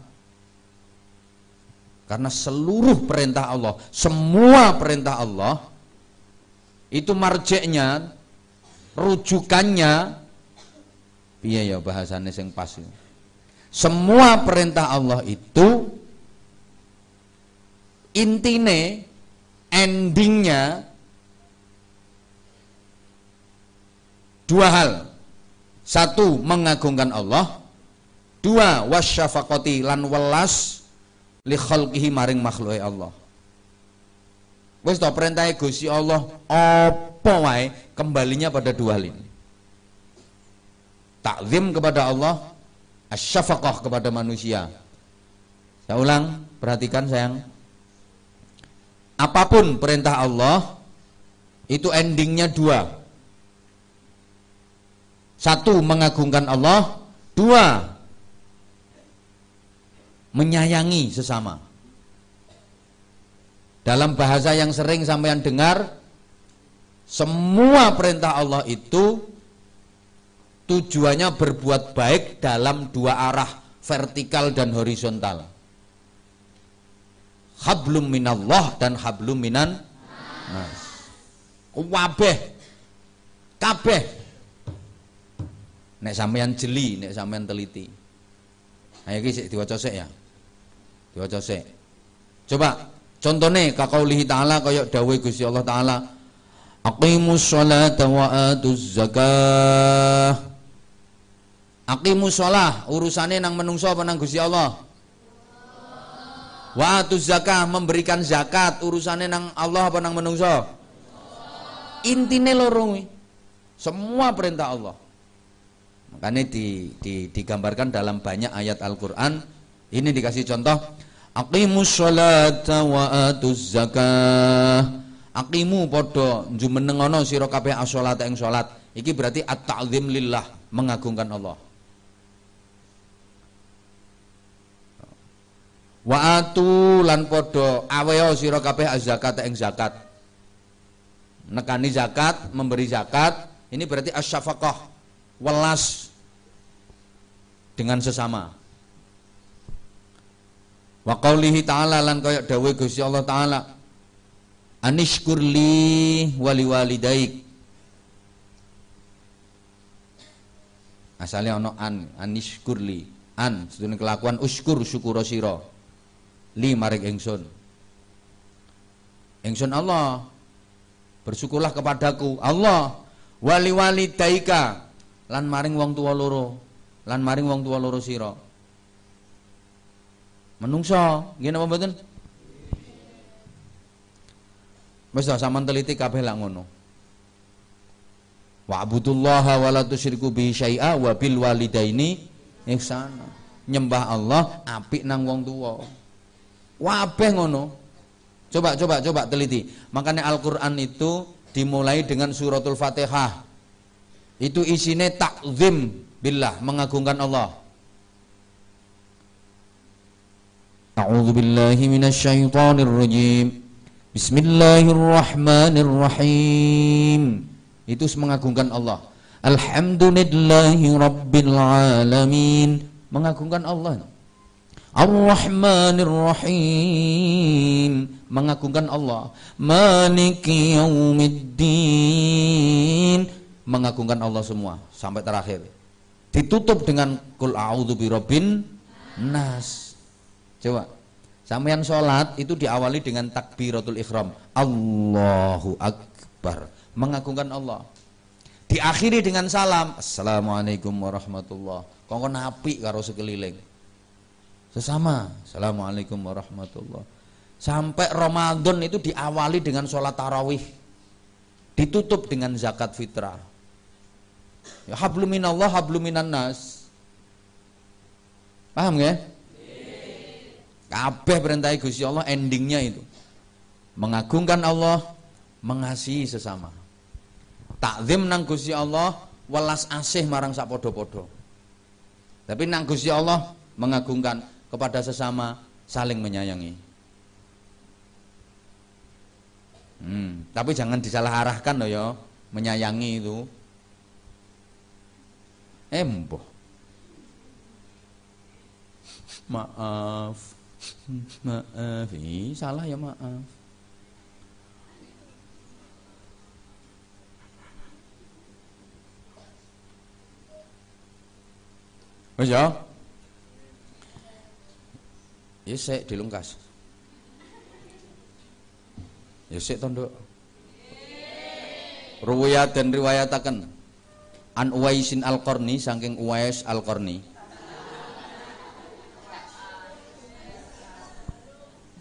Karena seluruh perintah Allah, semua perintah Allah itu marjeknya, rujukannya iya ya bahasanya yang pas. Semua perintah Allah itu intine endingnya dua hal. Satu mengagungkan Allah. Dua wasyafaqati lan welas li khalqihi maring makhluk Allah. Wis to perintah Gusti Allah apa wae kembalinya pada dua hal ini? Takzim kepada Allah asyafaqah kepada manusia. Saya ulang perhatikan sayang apa pun perintah Allah itu endingnya dua. Satu mengagungkan Allah. Dua menyayangi sesama. Dalam bahasa yang sering sampean dengar semua perintah Allah itu tujuannya berbuat baik dalam dua arah vertikal dan horizontal hablum minallah dan hablum minan nas. Kabeh kabeh nek sampean jeli, nek sampean teliti. Ayo iki sik diwaca sik ya. Diwaca sik. Coba contohnya kakaulihi ta'ala kaya dawuh Gusti Allah taala Aqimus sholata wa atuz zakah Aqimus sholah urusane nang menungso apa nang Gusti Allah Wa zakah memberikan zakat urusannya nang Allah apa nang menungso? Intine loro Semua perintah Allah. Makanya di, di, digambarkan dalam banyak ayat Al-Qur'an. Ini dikasih contoh Aqimus sholata wa atuz zakah. Aqimu padha jumeneng ana sira kabeh as-sholata ing salat. Iki berarti at-ta'zim lillah, mengagungkan Allah. Wa atu lan padha aweo sira kabeh zakat ing zakat. Nekani zakat memberi zakat ini berarti asyafaqah welas dengan sesama. Wa qaulihi ta'ala lan kaya dawuh Gusti Allah taala anishkurli wali walidaik. Asalnya ono an anishkurli an sedune kelakuan uskur syukur sira li maring ingsun ingsun Allah bersyukurlah kepadaku Allah wali wali daika lan maring wong tua loro lan maring wong tua loro sira menungso nggih napa mboten Wis sampean teliti kabeh lak ngono. Wa'budullaha wa la tusyriku bihi syai'a wa bil walidaini ihsana. Nyembah Allah apik nang wong tuwa. Wabeh ngono. Coba coba coba teliti. Makanya Al-Qur'an itu dimulai dengan suratul Fatihah. Itu isinya takzim billah, mengagungkan Allah. A'udzu billahi minasyaitonir rajim. Bismillahirrahmanirrahim. Itu mengagungkan Allah. Alhamdulillahi rabbil alamin mengagungkan Allah. Ar-Rahmanir Rahim mengagungkan Allah. Maliki Yaumiddin mengagungkan Allah semua sampai terakhir. Ditutup dengan kul a'udzu birabbin nas. Coba. Sampean sholat itu diawali dengan takbiratul ikhram. Allahu akbar. Mengagungkan Allah. Diakhiri dengan salam. Assalamualaikum warahmatullah. Kongkon api karo sekeliling sesama. Assalamualaikum warahmatullah. Sampai Ramadan itu diawali dengan sholat tarawih. Ditutup dengan zakat fitrah. Ya, habluminallah nas. Paham ya? Kabeh perintah Gusti Allah endingnya itu. Mengagungkan Allah mengasihi sesama. Takzim nang Gusti Allah welas asih marang sak podo-podo tapi nang Gusti Allah mengagungkan kepada sesama saling menyayangi. Hmm, tapi jangan disalaharahkan loh ya, menyayangi itu. Emboh. Maaf. Maaf, Ih, salah ya maaf. Oh ya, Ya sik dilungkas. Ya sik tondo. Ruwayat dan riwayataken An Uwaisin Al-Qarni saking Uwais Al-Qarni.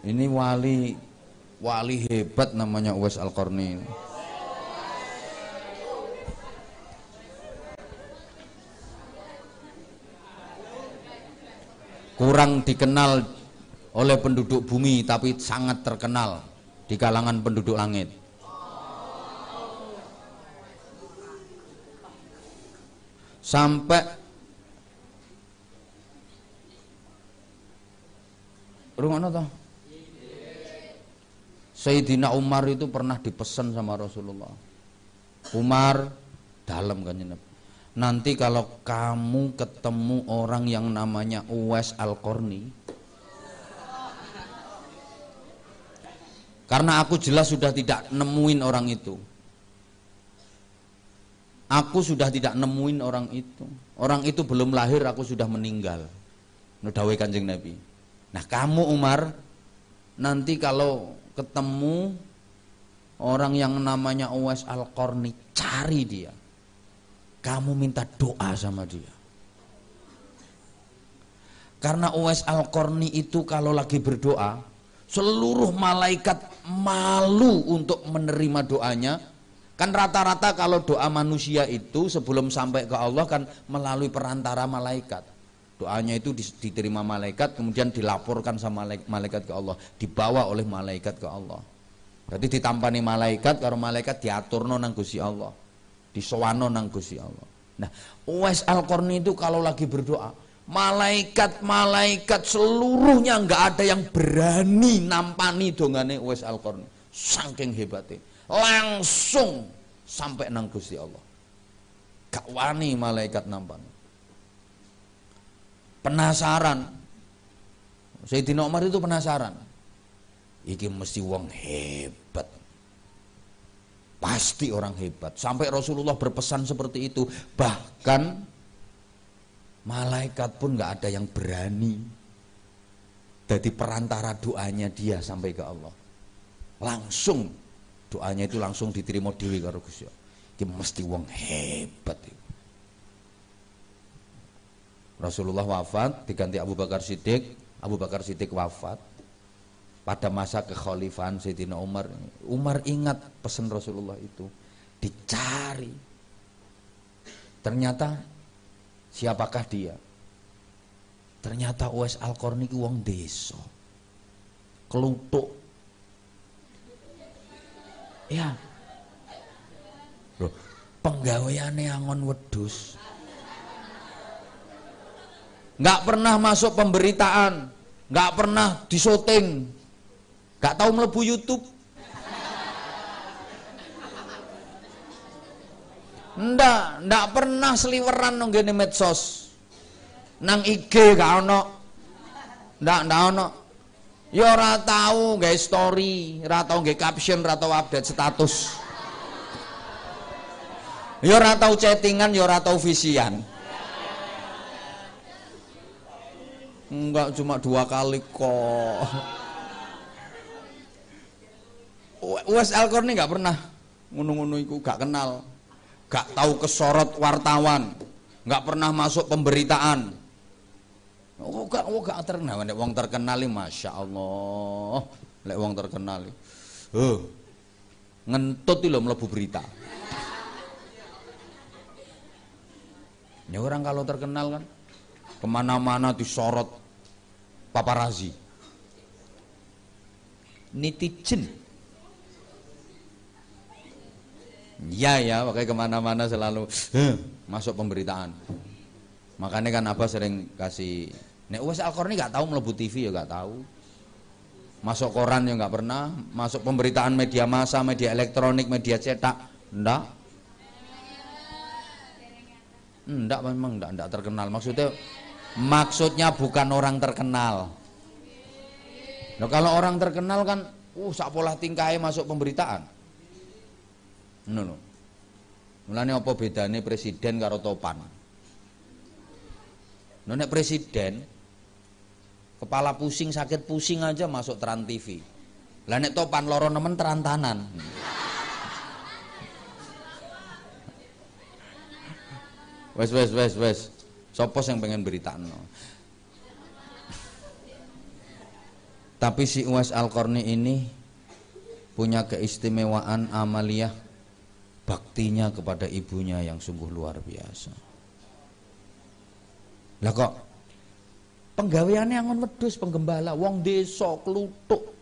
Ini wali wali hebat namanya Uwais Al-Qarni. Kurang dikenal oleh penduduk bumi tapi sangat terkenal di kalangan penduduk langit. Sampai Rumah toh? Sayyidina Umar itu pernah dipesan sama Rasulullah. Umar dalam kan Nanti kalau kamu ketemu orang yang namanya Uwais Al-Qarni, Karena aku jelas sudah tidak nemuin orang itu. Aku sudah tidak nemuin orang itu. Orang itu belum lahir, aku sudah meninggal. Nudawe kanjeng Nabi. Nah kamu Umar, nanti kalau ketemu orang yang namanya Uwais Al-Qarni, cari dia. Kamu minta doa sama dia. Karena Uwais Al-Qarni itu kalau lagi berdoa, seluruh malaikat malu untuk menerima doanya. Kan rata-rata kalau doa manusia itu sebelum sampai ke Allah kan melalui perantara malaikat. Doanya itu diterima malaikat kemudian dilaporkan sama malaikat ke Allah. Dibawa oleh malaikat ke Allah. Jadi ditampani malaikat kalau malaikat diatur nang Gusti Allah. Disowano nang Gusti Allah. Nah Uwais Al-Qarni itu kalau lagi berdoa malaikat-malaikat seluruhnya nggak ada yang berani nampani dongane Uwais Al-Qarni. Saking hebatnya. Langsung sampai nang Gusti Allah. Gak wani malaikat nampani. Penasaran. Sayyidina Umar itu penasaran. Iki mesti wong hebat. Pasti orang hebat. Sampai Rasulullah berpesan seperti itu. Bahkan Malaikat pun nggak ada yang berani jadi perantara doanya dia sampai ke Allah. Langsung doanya itu langsung diterima dewi karo Gusti mesti wong hebat itu. Rasulullah wafat diganti Abu Bakar Siddiq, Abu Bakar Siddiq wafat pada masa kekhalifahan Sayyidina Umar. Umar ingat pesan Rasulullah itu, dicari. Ternyata Siapakah dia? Ternyata Uwais Al-Qarni ku wong desa. Kelutuk. Ya. Loh, penggaweane angon wedus. Nggak pernah masuk pemberitaan, nggak pernah disoting, nggak tahu melebu YouTube. Ndak, ndak pernah seliweran nonggene medsos. nang IG gak ono. Ndak ndak ono. Ya ora tau story ora tau caption ora tau update status. Ya ora tau chattingan ya ora tau visian. Enggak cuma dua kali kok. Wes Alkorni nggak pernah. Ngono-ngono iku gak kenal gak tahu kesorot wartawan. Nggak pernah masuk pemberitaan. Oh gak oh gak terkenal. Nek wong terkenal masya Allah. Lek wong terkenal oh ngentut lho mlebu berita. Ya orang kalau terkenal kan ke mana-mana disorot paparazi netizen Ya ya, pakai ke mana-mana selalu masuk pemberitaan. Makanya kan apa sering kasih Nek wes Alkorni gak tahu melebu TV ya gak tahu. Masuk koran ya gak pernah, masuk pemberitaan media massa, media elektronik, media cetak, ndak. Ndak memang ndak ndak terkenal. Maksudnya maksudnya bukan orang terkenal. Nah, kalau orang terkenal kan, uh sak pola tingkahnya masuk pemberitaan. Ngono Mulane apa bedane presiden karo topan? Nek presiden kepala pusing sakit pusing aja masuk Trans TV. Lah nek topan loro nemen terantanan. Wes wes wes wes. Sopo yang pengen no. Tapi si Uwais Al-Qarni ini punya keistimewaan amaliyah baktinya kepada ibunya yang sungguh luar biasa. Lah kok penggaweannya angon wedus penggembala wong desa klutuk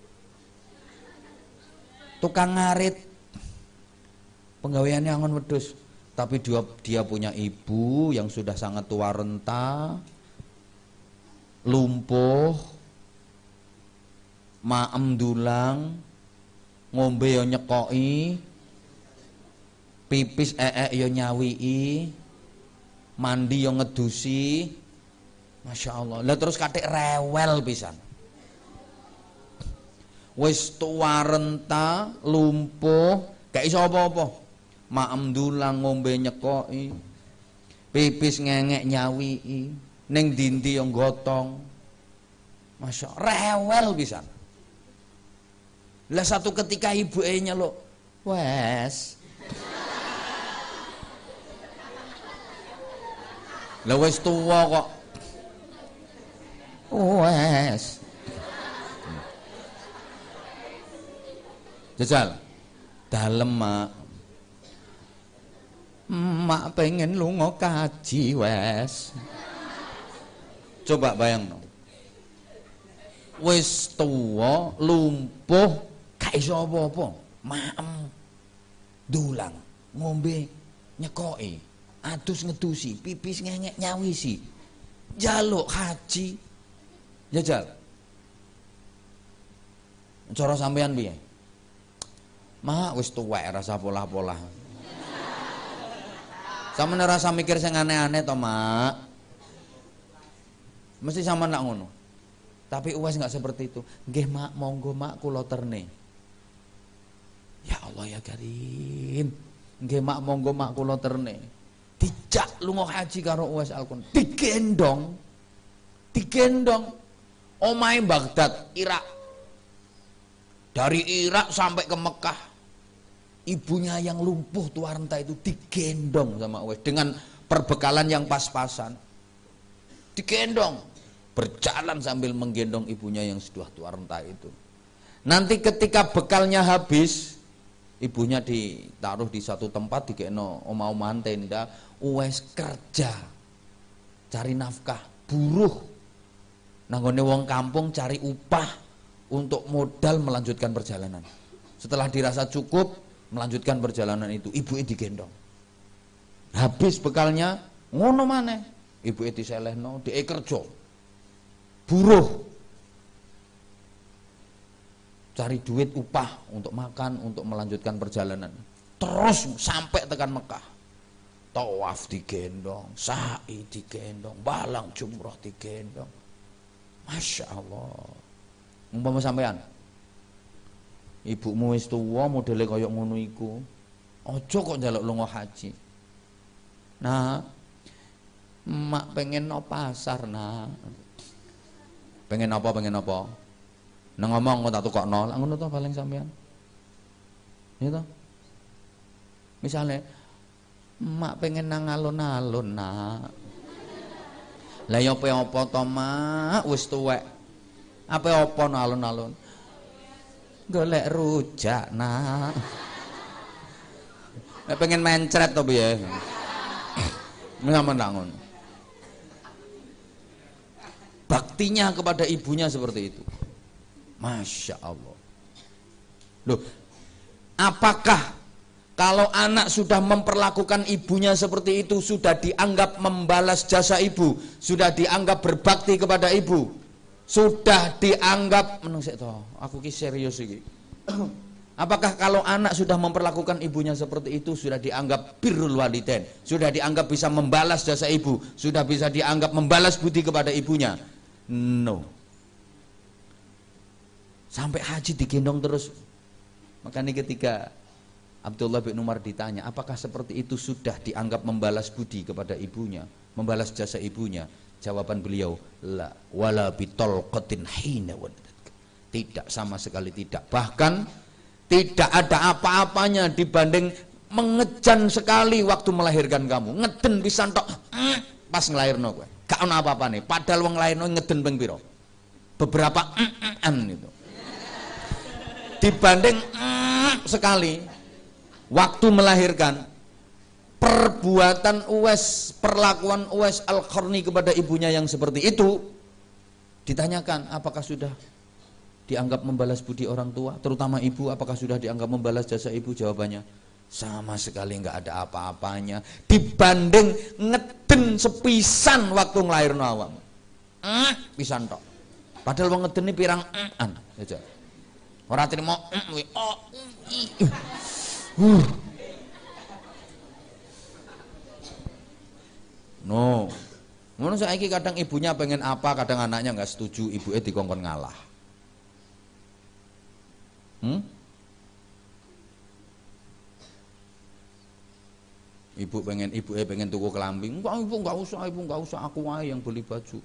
tukang ngarit penggaweannya angon wedus tapi dia dia punya ibu yang sudah sangat tua renta lumpuh maem dulang ngombe yo nyekoi pipis ee yo nyawii mandi yo ngedusi. Masya Allah lah terus katik rewel pisan. Wis tua renta lumpuh. Gak iso apa-apa. Maem dulang ngombe nyekoki. Pipis ngengek nyawii. Ning dinti yang gotong Masya Allah rewel pisan. Lah satu ketika ibu e nyeluk wes Lah wis tuwa kok. Wes. Jajal. Dalem, Mak. Mak pengen lunga kaji wes. Coba bayang. Wis tuwa, lumpuh, gak iso apa-apa. Maem. Dulang, ngombe, nyekoki adus ngedusi, pipis ngengek nyawisi. Jaluk haji. Jajal. Cara sampean piye? Mak wis tuwek rasa pola-pola. Sama rasa mikir sing aneh-aneh to, Mak. Mesti sama nak ngono. Tapi uas nggak seperti itu. Nggih, Mak, monggo Mak kula terne. Ya Allah ya Karim. Nggih, Mak, monggo Mak kula terne dijak lunga haji karo Uwais Al-Qarni digendong. Digendong. Omahe Baghdad Irak. Dari Irak sampai ke Mekah. Ibunya yang lumpuh tua renta itu digendong sama Uwais dengan perbekalan yang pas-pasan. Digendong. Berjalan sambil menggendong ibunya yang sudah tua renta itu. Nanti ketika bekalnya habis ibunya ditaruh di satu tempat di keno oma-omahan tenda uwes kerja cari nafkah buruh. Nanggone wong kampung cari upah untuk modal melanjutkan perjalanan. Setelah dirasa cukup melanjutkan perjalanan itu ibu itu digendong. Habis bekalnya ngono mana ibu itu diselehno di kerja. Buruh cari duit upah untuk makan untuk melanjutkan perjalanan terus sampai tekan Mekah tawaf digendong, sa'i digendong, balang jumroh digendong. Masya Allah. Umpama sampean, ibumu wis tuwa modele kaya ngono iku. Aja kok njaluk lunga haji. Nah, mak pengen no pasar nah. Pengen apa pengen apa? Nang ngomong kok tak tukokno, lah ngono to paling sampean. Ya toh? Misalnya mak pengen nang alun-alun nak. Lah ya apa-apa to mak wis tuwek. Apa-apa nang alun-alun? Golek rujak nak. Nek pengen mencret to piye? Ngamen ngono. Baktinya kepada ibunya seperti itu. Masya Allah. Loh, apakah kalau anak sudah memperlakukan ibunya seperti itu sudah dianggap membalas jasa ibu, sudah dianggap berbakti kepada ibu, sudah dianggap menung aku ki serius iki. Apakah kalau anak sudah memperlakukan ibunya seperti itu sudah dianggap birrul waliden, sudah dianggap bisa membalas jasa ibu, sudah bisa dianggap membalas budi kepada ibunya? No. Sampai haji digendong terus. Makanya ketika Abdullah bin Umar ditanya, apakah seperti itu sudah dianggap membalas budi kepada ibunya, membalas jasa ibunya? Jawaban beliau, la wala hina Tidak sama sekali tidak. Bahkan tidak ada apa-apanya dibanding mengejan sekali waktu melahirkan kamu. Ngeden bisa tok mm, pas ngelahirno kowe. Gak ono apa-apa nih. Padahal wong lahirno ngeden ping? Beberapa an itu. Dibanding mm, sekali waktu melahirkan perbuatan Uwais, perlakuan Uwais Al-Qarni kepada ibunya yang seperti itu ditanyakan apakah sudah dianggap membalas budi orang tua, terutama ibu, apakah sudah dianggap membalas jasa ibu? Jawabannya, sama sekali nggak ada apa-apanya dibanding ngeden sepisan waktu ngelahirno awam. Eh, pisan tok. Padahal wong ini pirang an aja. Ora trimo oh uh. No. Ngono saiki kadang ibunya pengen apa, kadang anaknya nggak setuju, ibunya dikongkon ngalah. Hmm? Ibu pengen ibu eh pengen tuku kelambi. Enggak, ibu enggak usah, ibu enggak usah, aku aja yang beli baju.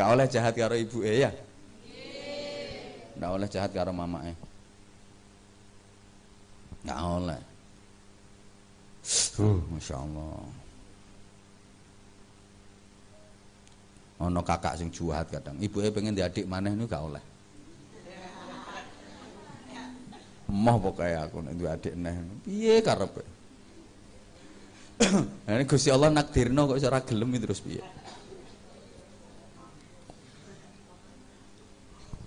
Gak oleh jahat karo ibu eh ya. Gak oleh jahat karo mama eh. Gak oleh. Uh, Masya Allah. ono kakak sing juahat kadang ibu pengen diadik maneh ini gak oleh moh pokoknya aku nek adik neh piye karepe ini Gusti Allah nakdirno kok ora gelem terus piye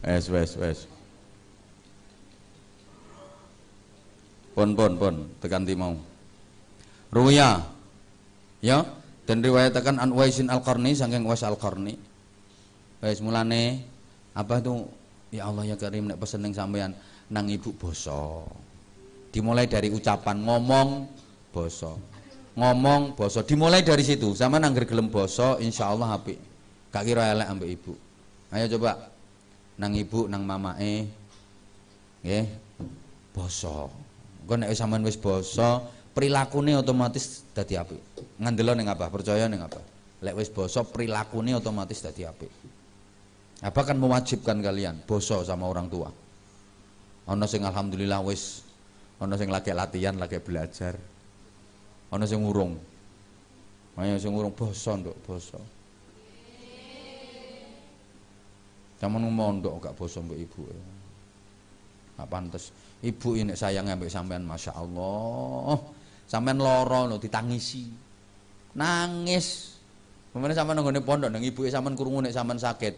Wes wes wes Pon pon pon tekan mau. Ruya. Ya, dan riwayatkan an Uwaisin Al-Qarni saking Uwais Al-Qarni. Wis mulane apa itu ya Allah ya Karim nek pesen ning sampean nang ibu boso. Dimulai dari ucapan ngomong boso. Ngomong boso dimulai dari situ. Sama nangger gelem boso insyaallah apik. Gak kira elek ambek ibu. Ayo coba nang ibu nang mamae nggih boso. Engko nek sampean wis boso perilakune otomatis dadi apik. Ngandelo ning apa? Percaya ning apa? Lek wis basa perilakune otomatis dadi apik. Apa kan mewajibkan kalian boso sama orang tua. Ana sing alhamdulillah wis ana sing lagi latihan, lagi belajar. Ana sing urung. Ayo sing urung boso nduk, boso. Zaman mondok gak boso mbek ibu. Gak pantes. Ibu ini sayang ambek sampean Masya Allah Sampean loro lho ditangisi. Nangis. Pemene sampean nggone pondok nang ibuke sampean krungu nek sampean sakit.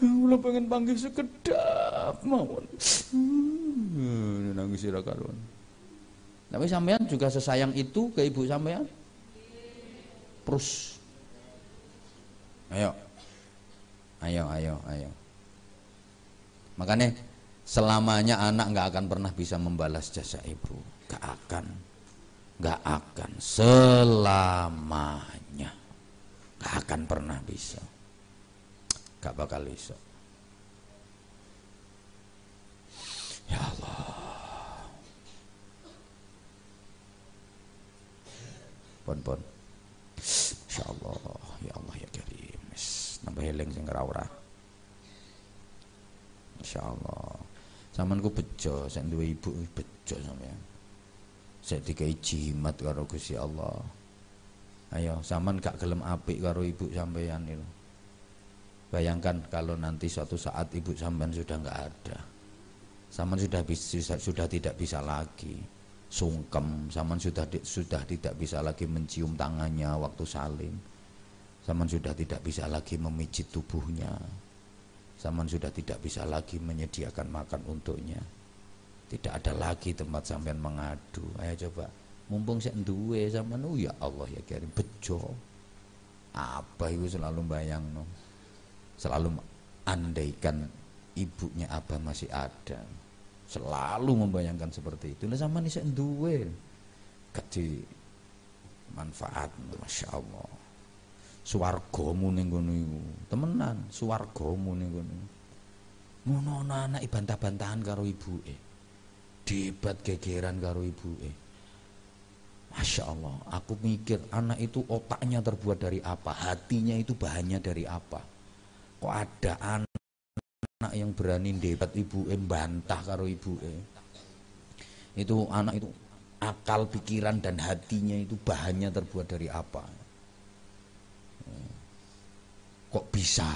Kula pengen panggil sekedap mawon. Nangis karuan. Tapi sampean juga sesayang itu ke ibu sampean? Terus. Ayo. Ayo, ayo, ayo. Makanya selamanya anak nggak akan pernah bisa membalas jasa ibu. Gak akan. Gak akan. Selamanya. Gak akan pernah bisa. Gak bakal bisa. Ya Allah. Pon pon. Insya Allah, ya Allah ya Karim. Ora Insya Allah. Saman ku bejo, saya dua ibu bejo sampean. Saya dikai jimat karo Gusti Allah. Ayo, saman gak gelem apik karo ibu sampean itu. Bayangkan kalau nanti suatu saat ibu sampean sudah nggak ada. Saman sudah bisa, sudah tidak bisa lagi sungkem, saman sudah sudah tidak bisa lagi mencium tangannya waktu salim. Saman sudah tidak bisa lagi memijit tubuhnya. Saman sudah tidak bisa lagi menyediakan makan untuknya. Tidak ada lagi tempat sampean mengadu. Ayo coba, mumpung saya duwe sama oh ya Allah ya kirim bejo. Apa itu selalu bayang no. Selalu andaikan ibunya abah masih ada selalu membayangkan seperti itu. Lah sama nih saya duwe. Gak manfaat Masya Allah. Suwargomu ning ngono iku. Temenan, suwargomu ning ngono. Ngono anak bantah-bantahan karo ibuke. Debat gegeran karo ibuke. Masya Allah, aku mikir anak itu otaknya terbuat dari apa, hatinya itu bahannya dari apa. Kok ada anak yang berani debat ibu eh bantah karo ibu eh itu anak itu akal pikiran dan hatinya itu bahannya terbuat dari apa kok bisa?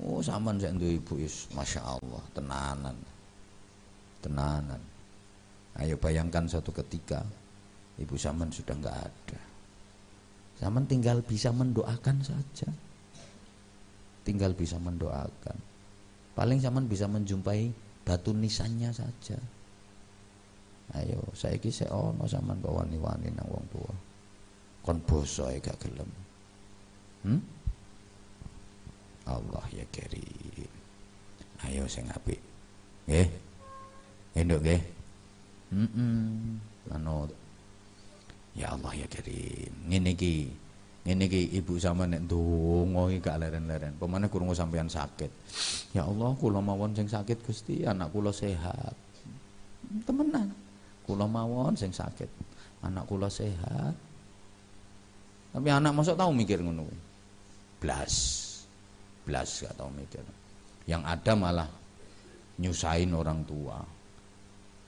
Oh sama saya ibu is masya Allah tenanan. Tenanan. Ayo bayangkan satu ketika ibu Saman sudah nggak ada. Saman tinggal bisa mendoakan saja. Tinggal bisa mendoakan. Paling zaman bisa menjumpai batu nisannya saja. Ayo saya kisah ono zaman bawa wani nang wong tua kon boso gak gelem hmm? Allah ya kirim ayo saya ngapi nggih endok nggih hmm anu ya Allah ya kirim ngene iki ini ki ibu sama nek donga iki gak leren-leren. Pemane kurungu sampean sakit. Ya Allah, kula mawon sing sakit Gusti, anak kula sehat. Temenan. Kula mawon sing sakit. Anak kula sehat. Tapi anak masuk tahu mikir ngono Blas. Blas gak tahu mikir. Yang ada malah nyusahin orang tua.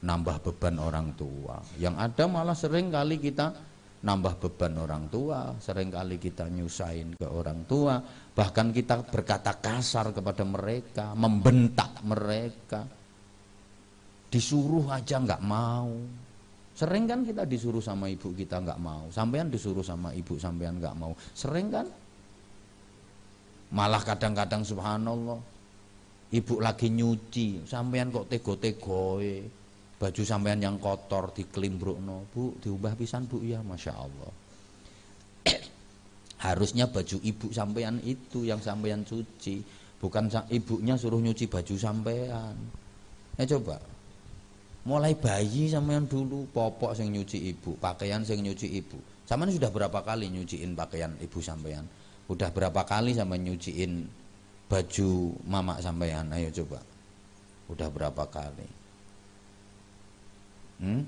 Nambah beban orang tua. Yang ada malah sering kali kita nambah beban orang tua, sering kali kita nyusahin ke orang tua, bahkan kita berkata kasar kepada mereka, membentak mereka. Disuruh aja nggak mau. Sering kan kita disuruh sama ibu kita nggak mau, sampean disuruh sama ibu sampean nggak mau. Sering kan? Malah kadang-kadang subhanallah, ibu lagi nyuci, sampean kok tego-tegoe? Baju sampean yang kotor no bu diubah pisan bu? Ya masya Allah. Harusnya baju ibu sampean itu yang sampean cuci bukan ibunya suruh nyuci baju sampean. Eh coba mulai bayi sampean dulu popok sing nyuci ibu pakaian sing nyuci ibu sampean sudah berapa kali nyuciin pakaian ibu sampean udah berapa kali sama nyuciin baju mama sampean ayo coba udah berapa kali Hmm?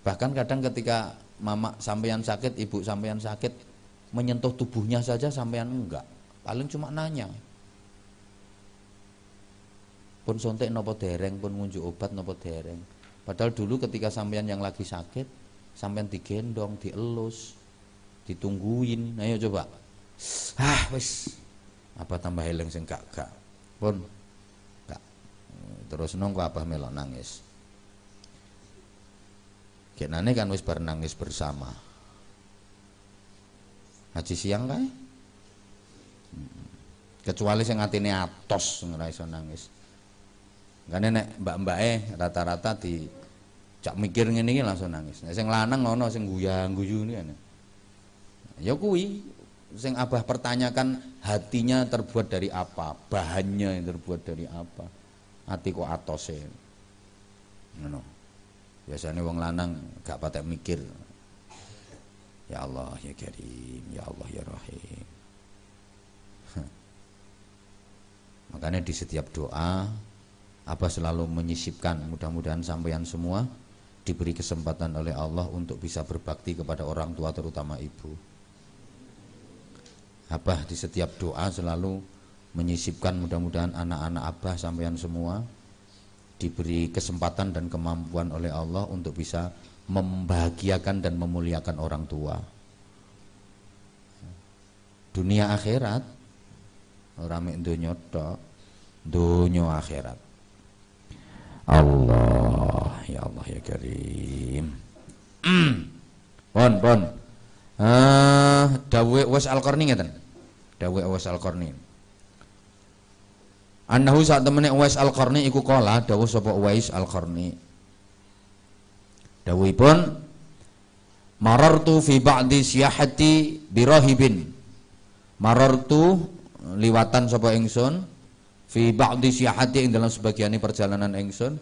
Bahkan kadang ketika mama sampean sakit, ibu sampean sakit, menyentuh tubuhnya saja sampean enggak. Paling cuma nanya. Pun sontek nopo dereng, pun ngunjuk obat nopo dereng. Padahal dulu ketika sampean yang lagi sakit, sampean digendong, dielus, ditungguin. Ayo coba. Ah, wis. Apa tambah heleng sing gak gak. Pun gak. Terus nongko apa melok nangis. Kenane kan wis bar nangis bersama. Haji siang. Hmm. Kecuali sing atine atos ora nangis. Karena nek mbak-mbake rata-rata di cak mikir ngene iki langsung nangis. Nek sing lanang ngono sing guyang-guyu ini kan. Ya kuwi sing Abah pertanyakan hatinya terbuat dari apa, bahannya yang terbuat dari apa. Hati kok atose. Ngono. Biasanya wong lanang gak patek mikir. Ya Allah ya Karim, ya Allah ya Rahim. Makanya di setiap doa apa selalu menyisipkan mudah-mudahan sampeyan semua diberi kesempatan oleh Allah untuk bisa berbakti kepada orang tua terutama ibu. Abah di setiap doa selalu menyisipkan mudah-mudahan anak-anak Abah sampeyan semua diberi kesempatan dan kemampuan oleh Allah untuk bisa membahagiakan dan memuliakan orang tua. Dunia akhirat orang donya tok, akhirat. Allah, ya Allah ya Karim. pon pon. Ah, dawuh Uwais Al-Qarni ngeten. Dawuh Uwais Al-Qarni. Annahu saat temene Uwais Al-Qarni iku kala dawuh sapa Uwais Al-Qarni. Dawuhipun Marartu fi ba'di siyahati birahibin. Marartu liwatan sapa ingsun fi ba'di siyahati ing dalam sebagian perjalanan ingsun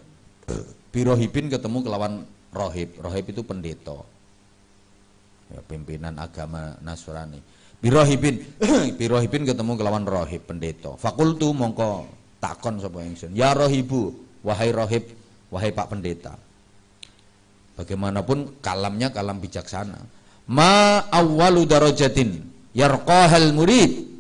birohibin ketemu kelawan rohib. Rohib itu pendeta. Ya, pimpinan agama Nasrani. Birohibin birohibin ketemu kelawan rohib pendeta. Fakultu mongko takon sapa ingsun ya rohibu wahai rohib wahai pak pendeta. Bagaimanapun kalamnya kalam bijaksana. Ma awwalu darajatin yarqahal murid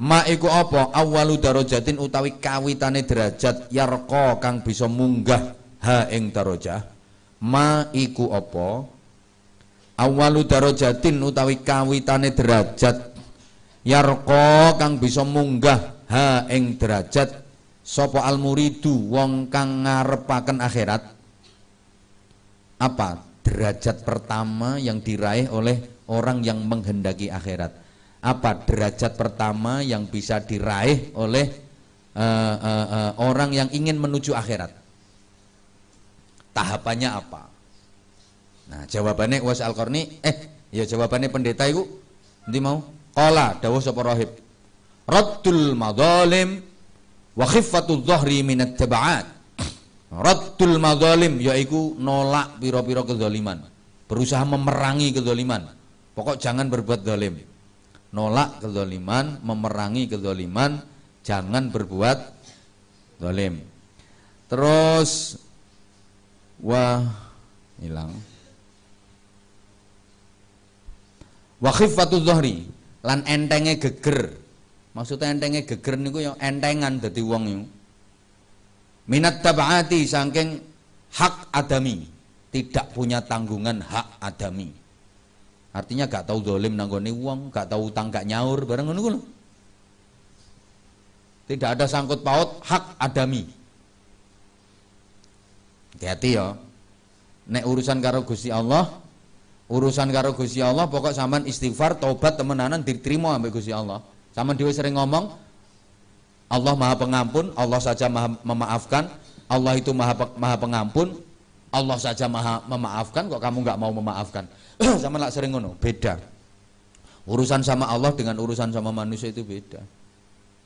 Ma iku apa? Awalu darajatin utawi kawitane derajat yarqa kang bisa munggah ha ing darajah. Ma iku apa? Awalu darajatin utawi kawitane derajat yarqa kang bisa munggah ha ing derajat sapa al muridu wong kang ngarepaken akhirat. Apa? Derajat pertama yang diraih oleh orang yang menghendaki akhirat apa derajat pertama yang bisa diraih oleh uh, uh, uh, orang yang ingin menuju akhirat? Tahapannya apa? Nah jawabannya was al -Qarni, eh ya jawabannya pendeta itu nanti mau? Kola dawuh sapa rahib raddul madzalim wa khiffatul dhahri minat tabaat raddul madzalim yaiku nolak piro-piro kezaliman berusaha memerangi kezaliman. Pokok jangan berbuat zalim nolak kezaliman, memerangi kezaliman, jangan berbuat zalim. Terus wah hilang. Wa khifatul dhahri lan entenge geger. Maksudnya entenge geger niku yang entengan wong niku. Minat tabaati saking hak adami, tidak punya tanggungan hak adami. Artinya gak tahu dolim nanggone uang, gak tahu utang gak nyaur bareng ngono Tidak ada sangkut paut hak adami. Hati-hati ya. Nek urusan karo Gusti Allah, urusan karo Gusti Allah pokok sampean istighfar, taubat temenanan diterima ambek Gusti Allah. Sampean dhewe sering ngomong Allah Maha Pengampun, Allah saja Maha memaafkan, Allah itu Maha Maha Pengampun, Allah saja Maha memaafkan kok kamu nggak mau memaafkan. sama lak sering ngono, beda. Urusan sama Allah dengan urusan sama manusia itu beda.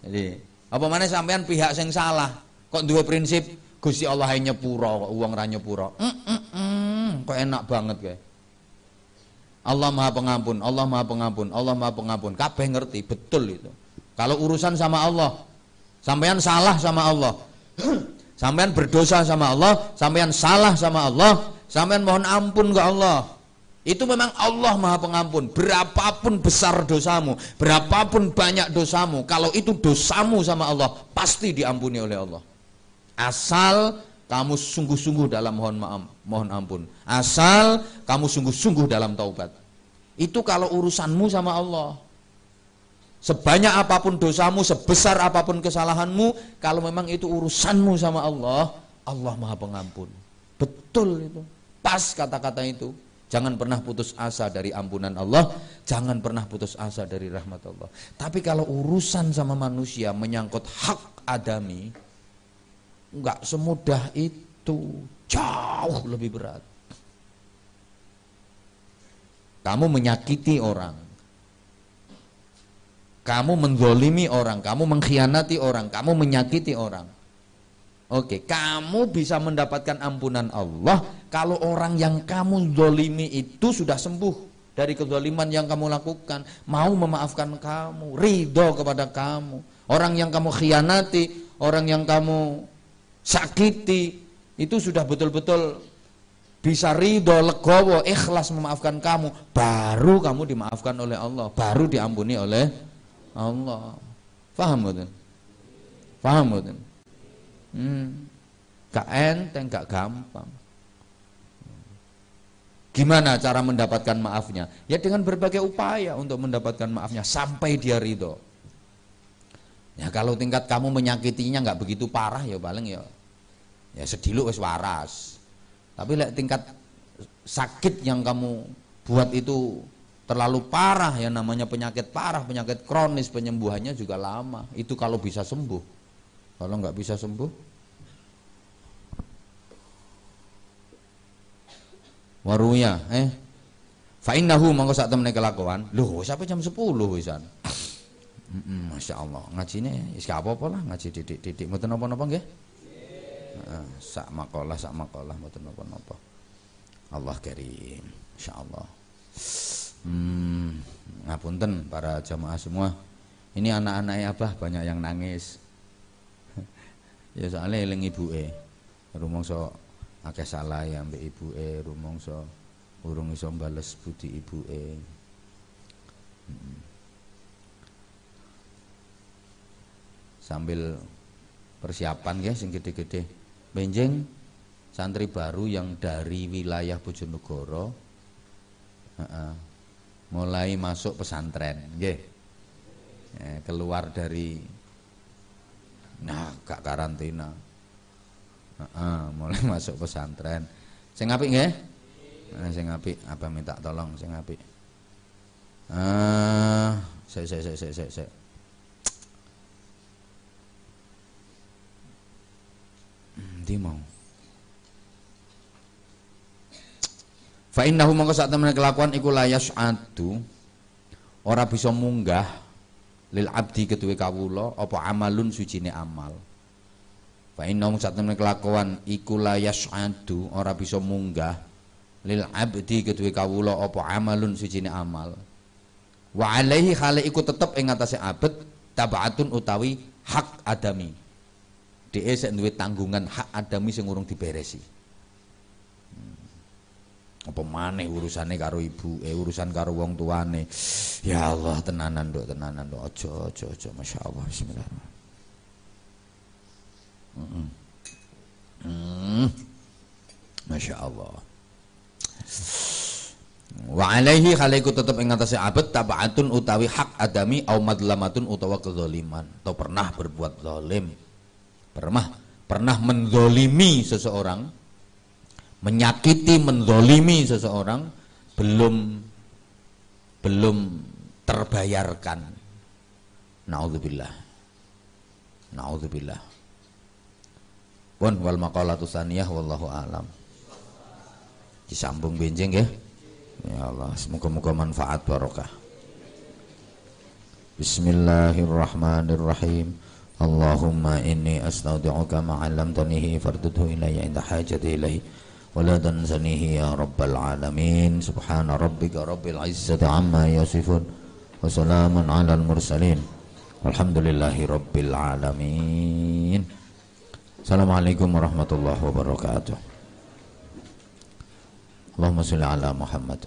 Jadi, apa mana sampean pihak yang salah? Kok dua prinsip Gusti Allah hanya pura, uang ranya pura. Mm, kok enak banget kayak. Allah Maha Pengampun, Allah Maha Pengampun, Allah Maha Pengampun. Kabeh ngerti, betul itu. Kalau urusan sama Allah, sampean salah sama Allah. sampean berdosa sama Allah, sampean salah sama Allah, sampean mohon ampun ke Allah. Itu memang Allah Maha Pengampun. Berapapun besar dosamu, berapapun banyak dosamu, kalau itu dosamu sama Allah, pasti diampuni oleh Allah. Asal kamu sungguh-sungguh dalam mohon maaf, mohon ampun. Asal kamu sungguh-sungguh dalam taubat. Itu kalau urusanmu sama Allah. Sebanyak apa pun dosamu, sebesar apa pun kesalahanmu, kalau memang itu urusanmu sama Allah, Allah Maha Pengampun. Betul itu. Pas kata-kata itu. Jangan pernah putus asa dari ampunan Allah, jangan pernah putus asa dari rahmat Allah. Tapi kalau urusan sama manusia menyangkut hak adami, nggak semudah itu, jauh lebih berat. Kamu menyakiti orang, kamu menzolimi orang, kamu mengkhianati orang, kamu menyakiti orang. Oke, kamu bisa mendapatkan ampunan Allah kalau orang yang kamu zolimi itu sudah sembuh dari kezoliman yang kamu lakukan, mau memaafkan kamu, ridho kepada kamu. Orang yang kamu khianati, orang yang kamu sakiti, itu sudah betul-betul bisa ridho, legowo, ikhlas memaafkan kamu, baru kamu dimaafkan oleh Allah, baru diampuni oleh Allah. Paham betul? Paham betul? Hmm. Gak enteng, gak gampang. Gimana cara mendapatkan maafnya? Ya dengan berbagai upaya untuk mendapatkan maafnya sampai dia ridho. Ya kalau tingkat kamu menyakitinya nggak begitu parah ya paling ya ya sedilu wis waras. Tapi lek tingkat sakit yang kamu buat itu terlalu parah ya namanya penyakit parah, penyakit kronis, penyembuhannya juga lama. Itu kalau bisa sembuh. Kalau nggak bisa sembuh, waruya eh? Fa innahu mongko sak temene kelakuan. Lho sampai jam 10 wisan Masya Allah. Ngajine wis gak apa-apa lah ngaji didik-didik. Mboten napa-napa nggih? Uh, sak makalah sak makalah mboten napa-napa. Allah karim insyaallah hmm ngapunten para jamaah semua. Ini anak-anaknya abah banyak yang nangis. Ya soalnya eling ibuke. Rumangsa akeh salah ya mbek ibuke rumangsa urung iso bales budi ibuke. Hmm. sambil persiapan ya sing gede-gede. Benjeng santri baru yang dari wilayah Bojonegoro uh -uh, mulai masuk pesantren eh, keluar dari nah gak karantina uh, mulai masuk pesantren. Sing apik nggih? Nah, sing apik apa minta tolong sing apik. Ah saya saya saya saya saya di mau? Fa innahu mongko sak temene kelakuan iku la yas'adu ora bisa munggah lil abdi ketuwe kawula apa amalun sucine amal Fa innahu satune kelakuan iku la yas'adu ora bisa munggah lil abdi kedue kawula apa amalun sijine amal. Wa alaihi khale iku tetep ing atase abet tabaatun utawi hak adami. Dhek sik duwe tanggungan hak adami sing urung diberesi. Hmm. Apa maneh urusane karo ibu, eh urusan karo wong tuane. Ya Allah tenanan nduk, tenanan nduk. Aja aja aja masyaallah bismillahirrahmanirrahim. Hmm. Masya Allah. Wa alaihi khaliku tetap ing atase abad tabaatun utawi hak adami au madlamatun utawa kezaliman atau pernah berbuat zalim. Pernah pernah menzolimi seseorang menyakiti menzolimi seseorang belum belum terbayarkan. Nauzubillah. Nauzubillah Pun wal maqalatu saniyah wallahu alam. Disambung benjing ya. Ya Allah, semoga-moga manfaat barokah. Bismillahirrahmanirrahim. Allahumma inni astaudi'uka ma 'allamtanihi fardudhu ilayya inda hajati ilaihi ولا تنسنيه يا رب العالمين سبحان ربك رب العزة عما يصفون وسلام على المرسلين والحمد لله رب العالمين Assalamualaikum warahmatullahi wabarakatuh. Allahumma sholli ala Muhammad.